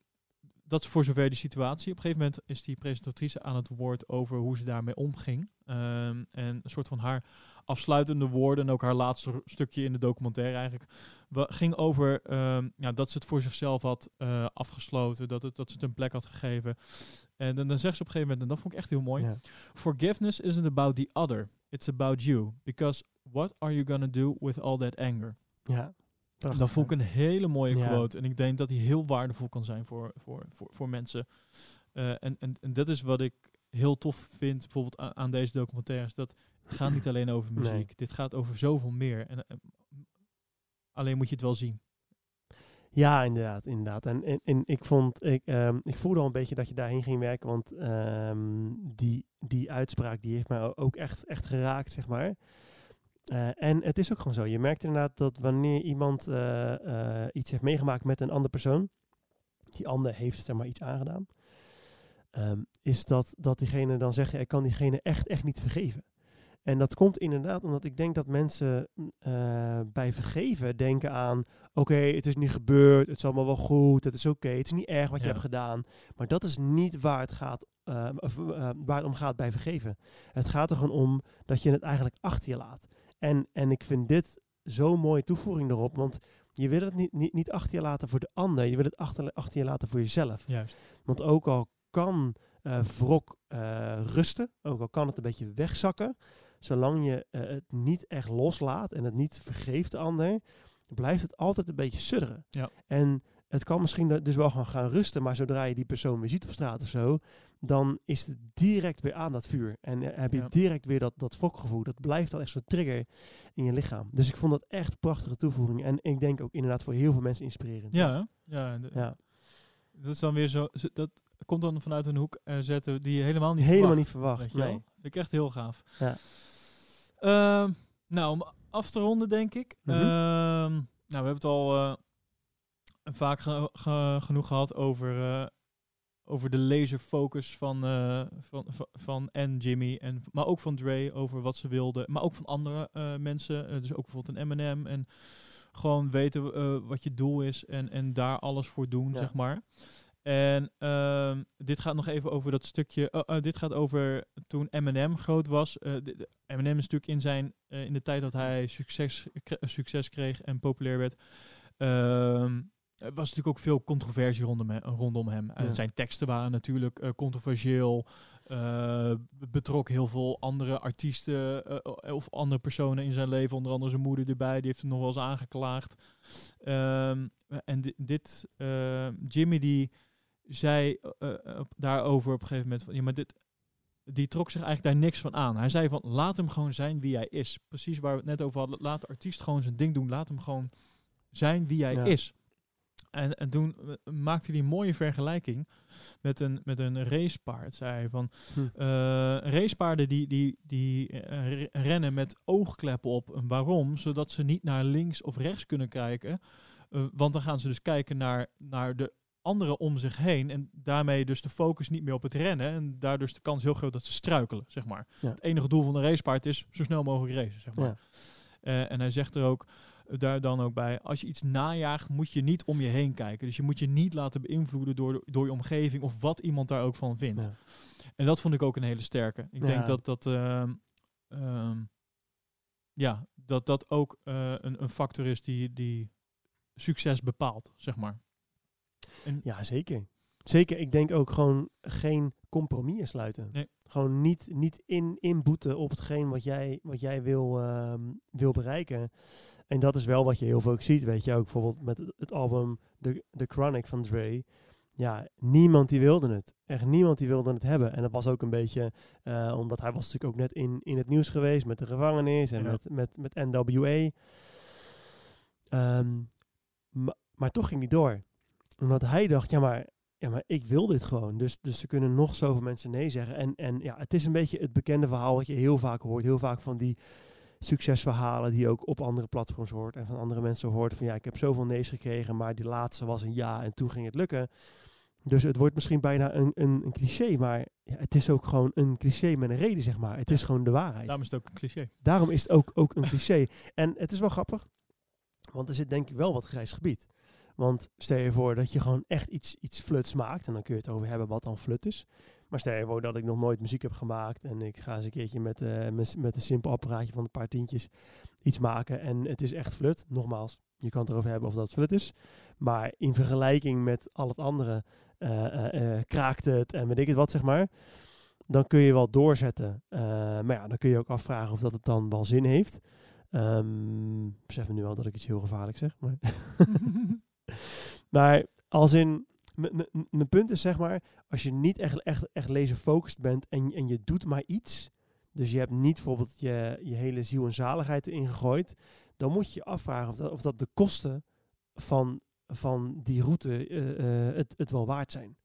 dat is voor zover die situatie. Op een gegeven moment is die presentatrice aan het woord over hoe ze daarmee omging. Ehm, en een soort van haar afsluitende woorden, en ook haar laatste stukje in de documentaire eigenlijk, ging over ehm, ja, dat ze het voor zichzelf had eh, afgesloten, dat, het, dat ze het een plek had gegeven. En dan, dan zegt ze op een gegeven moment, en dat vond ik echt heel mooi. Forgiveness isn't about the other, it's about you. Because what are you gonna do with all that anger? ja. Prachtig, Dat vond ik een hele mooie Ja. quote. En ik denk dat die heel waardevol kan zijn voor, voor, voor, voor mensen. Eh, en, en, en dat is wat ik heel tof vind, bijvoorbeeld aan, aan deze documentaires. Dat het gaat niet alleen over Nee. muziek. Dit gaat over zoveel meer. En, eh, alleen moet je het wel zien. Ja, inderdaad, inderdaad. En, en, en ik vond, ik, ehm, ik voelde al een beetje dat je daarheen ging werken, want ehm, die, die uitspraak die heeft mij ook echt, echt geraakt, zeg maar. Eh, en het is ook gewoon zo. Je merkt inderdaad dat wanneer iemand eh, eh, iets heeft meegemaakt met een andere persoon, die ander heeft zeg maar iets aangedaan, ehm, is dat, dat diegene dan zegt, ja, ik kan diegene echt, echt niet vergeven. En dat komt inderdaad omdat ik denk dat mensen mm, bij vergeven denken aan, oké, het is niet gebeurd, het is allemaal wel goed, het is oké, het is niet erg wat je Ja. hebt gedaan. Maar dat is niet waar het, gaat, of, waar het om gaat bij vergeven. Het gaat er gewoon om dat je het eigenlijk achter je laat. En, en ik vind dit zo'n mooie toevoeging erop. Want je wil het niet, niet, niet achter je laten voor de ander. Je wil het achter, achter je laten voor jezelf. Juist. Want ook al kan eh wrok eh, rusten, ook al kan het een beetje wegzakken, zolang je eh, het niet echt loslaat en het niet vergeeft de ander, blijft het altijd een beetje sudderen. Ja. En het kan misschien dus wel gaan, gaan rusten, maar zodra je die persoon weer ziet op straat of zo, dan is het direct weer aan dat vuur. En eh, heb je Ja. direct weer dat, dat wrokgevoel. Dat blijft dan echt zo'n trigger in je lichaam. Dus ik vond dat echt een prachtige toevoeging. En ik denk ook inderdaad voor heel veel mensen inspirerend. Ja, ja, de- ja. dat is dan weer zo. Dat komt dan vanuit een hoek eh, zetten die je helemaal niet Helemaal verwacht, niet verwacht. Nee. Vind ik echt heel gaaf. Ja. Ehm, nou, om af te ronden, denk ik. Mhm. Ehm, nou, we hebben het al eh, vaak ge- ge- genoeg gehad over, over de laserfocus van, eh, van, van, van en Jimmy, en, maar ook van Dre over wat ze wilden. Maar ook van andere eh, mensen. eh, dus ook bijvoorbeeld een Eminem. En gewoon weten wat je doel is en, en daar alles voor doen, Ja. zeg maar. En ehm, dit gaat nog even over dat stukje. dit gaat over toen Eminem groot was. Eminem is natuurlijk in zijn in de tijd dat hij succes, succes kreeg en populair werd. Er was natuurlijk ook veel controversie rondom hem. Rondom hem. Ja. zijn teksten waren natuurlijk eh, controversieel. eh, betrok heel veel andere artiesten eh, of andere personen in zijn leven. Onder andere zijn moeder erbij. Die heeft hem nog wel eens aangeklaagd. Ehm, en di- dit, Jimmy die zei daarover op een gegeven moment van, ja, maar dit, die trok zich eigenlijk daar niks van aan. Hij zei van, laat hem gewoon zijn wie hij is. Precies waar we het net over hadden. Laat de artiest gewoon zijn ding doen. Laat hem gewoon zijn wie hij Ja. is. En, en toen eh, maakte hij een mooie vergelijking met een, met een racepaard. Zei hij van, Hm. eh, racepaarden die, die, die eh, re- rennen met oogkleppen op. En waarom? Zodat ze niet naar links of rechts kunnen kijken. Want dan gaan ze dus kijken naar, naar de anderen om zich heen. En daarmee dus de focus niet meer op het rennen. En daardoor is de kans heel groot dat ze struikelen, zeg maar. Ja. Het enige doel van een racepaard is zo snel mogelijk racen, zeg maar. Ja. En hij zegt er ook, daar dan ook bij, als je iets najaagt, moet je niet om je heen kijken. Dus je moet je niet laten beïnvloeden door, door je omgeving of wat iemand daar ook van vindt. Ja. En dat vond ik ook een hele sterke. Ik denk dat dat, ehm, ehm, ja, dat, dat ook eh, een, een factor is die, die succes bepaalt, zeg maar. En, Ja, zeker. Zeker, ik denk ook gewoon geen compromis sluiten. Nee. Gewoon niet, niet in, inboeten op hetgeen wat jij, wat jij wil, ehm, wil bereiken. En dat is wel wat je heel veel ziet, weet je. Ook bijvoorbeeld met het- album The, The Chronic van Dre. Ja, niemand die wilde het. Echt niemand die wilde het hebben. En dat was ook een beetje, eh, omdat hij was natuurlijk ook net in, in het nieuws geweest met de gevangenis en Ja. met, met, met NWA. Ehm, ma- maar toch ging hij door. Omdat hij dacht, ja maar, ja, maar ik wil dit gewoon. Dus, dus er kunnen nog zoveel mensen nee zeggen. En, en ja, het is een beetje het bekende verhaal wat je heel vaak hoort. Heel vaak van die succesverhalen die je ook op andere platforms hoort. En van andere mensen hoort van ja, ik heb zoveel nee's gekregen, maar die laatste was een ja en toen ging het lukken. Dus het wordt misschien bijna een, een, een cliché, maar ja, het is ook gewoon een cliché met een reden, zeg maar. Het is gewoon de waarheid. daarom is het ook een cliché. Daarom is het ook, ook een cliché. <laughs> En het is wel grappig, want er zit denk ik wel wat grijs gebied. Want stel je voor dat je gewoon echt iets, iets fluts maakt, en dan kun je het over hebben wat dan flut is. Maar stel je voor dat ik nog nooit muziek heb gemaakt en ik ga eens een keertje met, eh, met, met een simpel apparaatje van een paar tientjes iets maken en het is echt flut. Nogmaals, je kan het erover hebben of dat flut is. Maar in vergelijking met al het andere eh, kraakt het en weet ik het wat, zeg maar dan kun je wel doorzetten. Maar ja, dan kun je ook afvragen of dat het dan wel zin heeft. Ik besef me nu al dat ik iets heel gevaarlijks zeg. Maar, <laughs> <laughs> maar als in... Mijn punt is zeg maar, als je niet echt, echt, echt laser-focused bent en, en je doet maar iets, dus je hebt niet bijvoorbeeld je, je hele ziel en zaligheid erin gegooid, dan moet je je afvragen of dat, of dat de kosten van, van die route eh, eh, het, het wel waard zijn.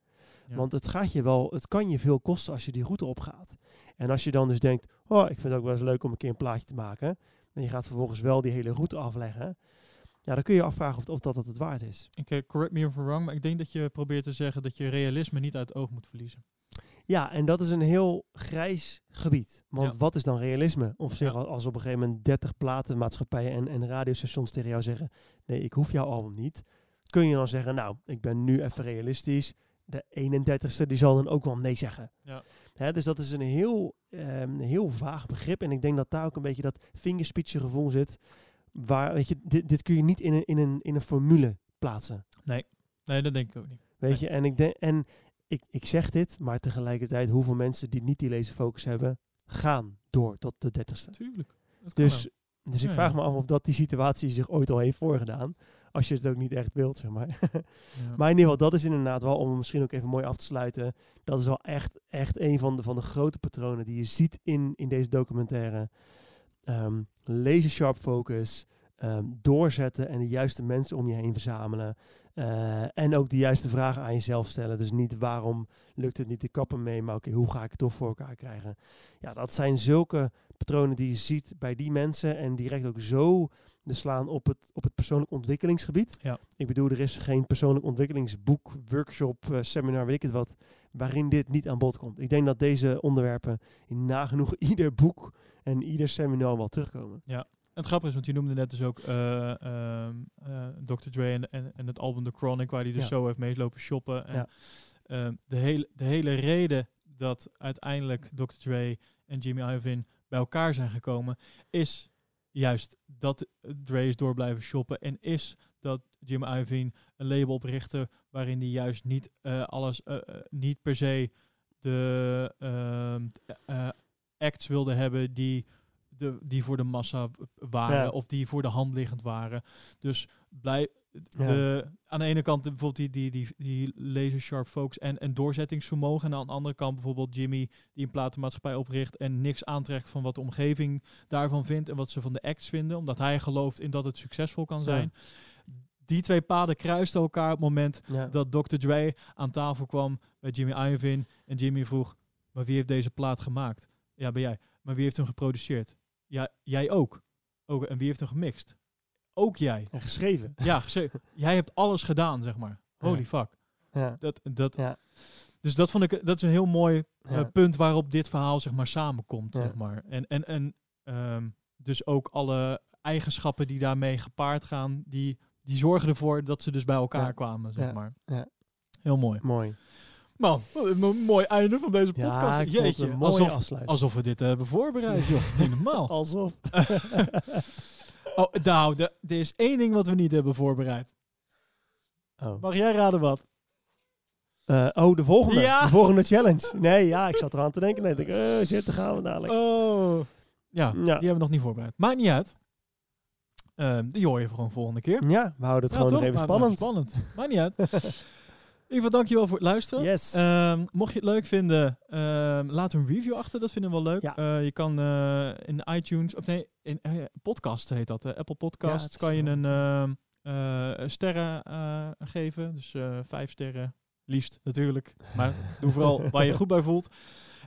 Ja. Want het gaat je wel, het kan je veel kosten als je die route opgaat. En als je dan dus denkt, oh, ik vind het ook wel eens leuk om een keer een plaatje te maken. En je gaat vervolgens wel die hele route afleggen. Ja, dan kun je je afvragen of, of dat, dat het waard is. Ik, eh, correct me if I'm wrong, maar ik denk dat je probeert te zeggen dat je realisme niet uit het oog moet verliezen. Ja, en dat is een heel grijs gebied. Want Ja. wat is dan realisme? Op zich, Ja. als- op een gegeven moment 30 platenmaatschappijen en, en radiostations tegen jou zeggen: Nee, ik hoef jouw album niet. Kun je dan zeggen: Nou, ik ben nu even realistisch. De 31ste die zal dan ook wel nee zeggen. Ja. Hè, dus dat is een heel, ehm, heel vaag begrip. En ik denk dat daar ook een beetje dat vingerspitsengevoel zit. Waar, weet je, dit, dit kun je niet in een, in, een, in een formule plaatsen. Nee, dat denk ik ook niet. Weet Nee. je, en ik denk, en ik, ik zeg dit, maar tegelijkertijd hoeveel mensen die niet die laserfocus hebben, gaan door tot de dertigste. Tuurlijk. Dus, dus ik Ja, vraag ja. me af of dat die situatie zich ooit al heeft voorgedaan. Als je het ook niet echt wilt, zeg maar. <laughs> Ja. Maar in ieder geval, dat is inderdaad wel, om misschien ook even mooi af te sluiten. Dat is wel echt, echt een van de, van de grote patronen die je ziet in, in deze documentaire. Laser sharp focus, ehm, doorzetten en de juiste mensen om je heen verzamelen. Eh, en ook de juiste vragen aan jezelf stellen. Dus niet waarom lukt het niet te kappen mee, maar oké, hoe ga ik het toch voor elkaar krijgen? Ja, dat zijn zulke patronen die je ziet bij die mensen en direct ook zo de slaan op het, op het persoonlijk ontwikkelingsgebied. Ja. Ik bedoel, er is geen persoonlijk ontwikkelingsboek, workshop, eh, seminar, weet ik het wat, waarin dit niet aan bod komt. Ik denk dat deze onderwerpen in nagenoeg <laughs> ieder boek en ieder seminar wel terugkomen. En het grappige is, want je noemde net dus ook ehm, eh, Dr. Dre en, en, en het album The Chronic, waar hij dus Ja. zo heeft meelopen shoppen. En, Ja. ehm, de, hele, de hele reden dat uiteindelijk Dr. Dre en Jimmy Iovine bij elkaar zijn gekomen, is juist dat Dre is door blijven shoppen en is dat Jimmy Iovine een label oprichtte waarin hij juist niet eh, alles, niet per se de ehm, eh, acts wilde hebben die, de, die voor de massa waren Ja. of die voor de hand liggend waren. Dus blij, Ja. de, aan de ene kant bijvoorbeeld die, die, die, die laser sharp focus en, en doorzettingsvermogen. En aan de andere kant bijvoorbeeld Jimmy die een platenmaatschappij opricht en niks aantrekt van wat de omgeving daarvan vindt en wat ze van de acts vinden. Omdat hij gelooft in dat het succesvol kan zijn. Die twee paden kruisten elkaar op het moment Ja. dat Dr. Dre aan tafel kwam bij Jimmy Iovine en Jimmy vroeg, maar wie heeft deze plaat gemaakt? Ja, ben jij. Maar wie heeft hem geproduceerd? Ja, jij ook. ook. En wie heeft hem gemixt? Ook jij. En geschreven. Ja, geschreven. <laughs> jij hebt alles gedaan, zeg maar. Holy Ja. fuck. Ja. Dat, dat, Ja. Dus dat vond ik, dat is een heel mooi eh, punt waarop dit verhaal zeg maar samenkomt, zeg maar. En, en, en ehm, dus ook alle eigenschappen die daarmee gepaard gaan, die, die zorgen ervoor dat ze dus bij elkaar kwamen, zeg Ja. maar. Ja. Heel mooi. Mooi. Man, een mo- mooi einde van deze podcast. Ja, Jeetje, een mooie alsof, afsluiting. alsof we dit eh, hebben voorbereid, joh. <laughs> Niet normaal. Alsof. <laughs> oh, nou, er is één ding wat we niet hebben voorbereid. Oh. Mag jij raden wat? Eh, oh, de volgende. Ja. De volgende challenge. <laughs> Nee, ja, ik zat eraan te denken. Nee, ik, eh shit, daar gaan we dadelijk. Oh. Ja, Ja. die hebben we nog niet voorbereid. Maakt niet uit. Ehm, die hoor je gewoon volgende keer. Ja, we houden het Ja, gewoon nog even spannend. spannend. Maakt niet uit. In ieder geval dankjewel voor het luisteren. Yes. Ehm, mocht je het leuk vinden, ehm, laat een review achter. Dat vinden we wel leuk. Ja. Eh, je kan eh, in iTunes, of nee, in eh, podcast heet dat. Apple Podcasts kan je een ehm, eh, sterren geven. Dus vijf sterren, liefst natuurlijk. Maar doe vooral <laughs> waar je goed bij voelt.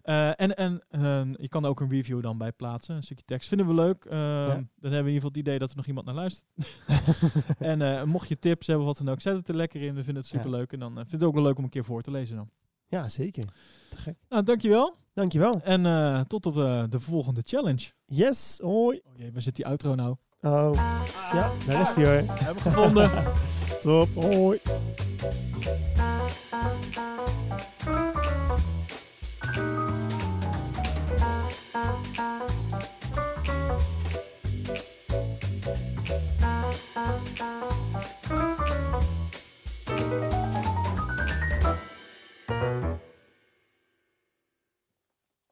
Eh, en en ehm, je kan er ook een review dan bij plaatsen. Een stukje tekst. Vinden we leuk. Ehm, Dan hebben we in ieder geval het idee dat er nog iemand naar luistert. <laughs> en eh, mocht je tips hebben of wat dan ook, zet het er lekker in. We vinden het super leuk. En dan uh, vind ik het ook wel leuk om een keer voor te lezen dan. Ja, zeker. Te gek. Nou, dankjewel. Dankjewel. En eh, tot op de, de volgende challenge. Yes, hoi. Oh jee, waar zit die outro nou? Oh, ja, daar is die hoor. Hebben we gevonden. <laughs> Top, hoi.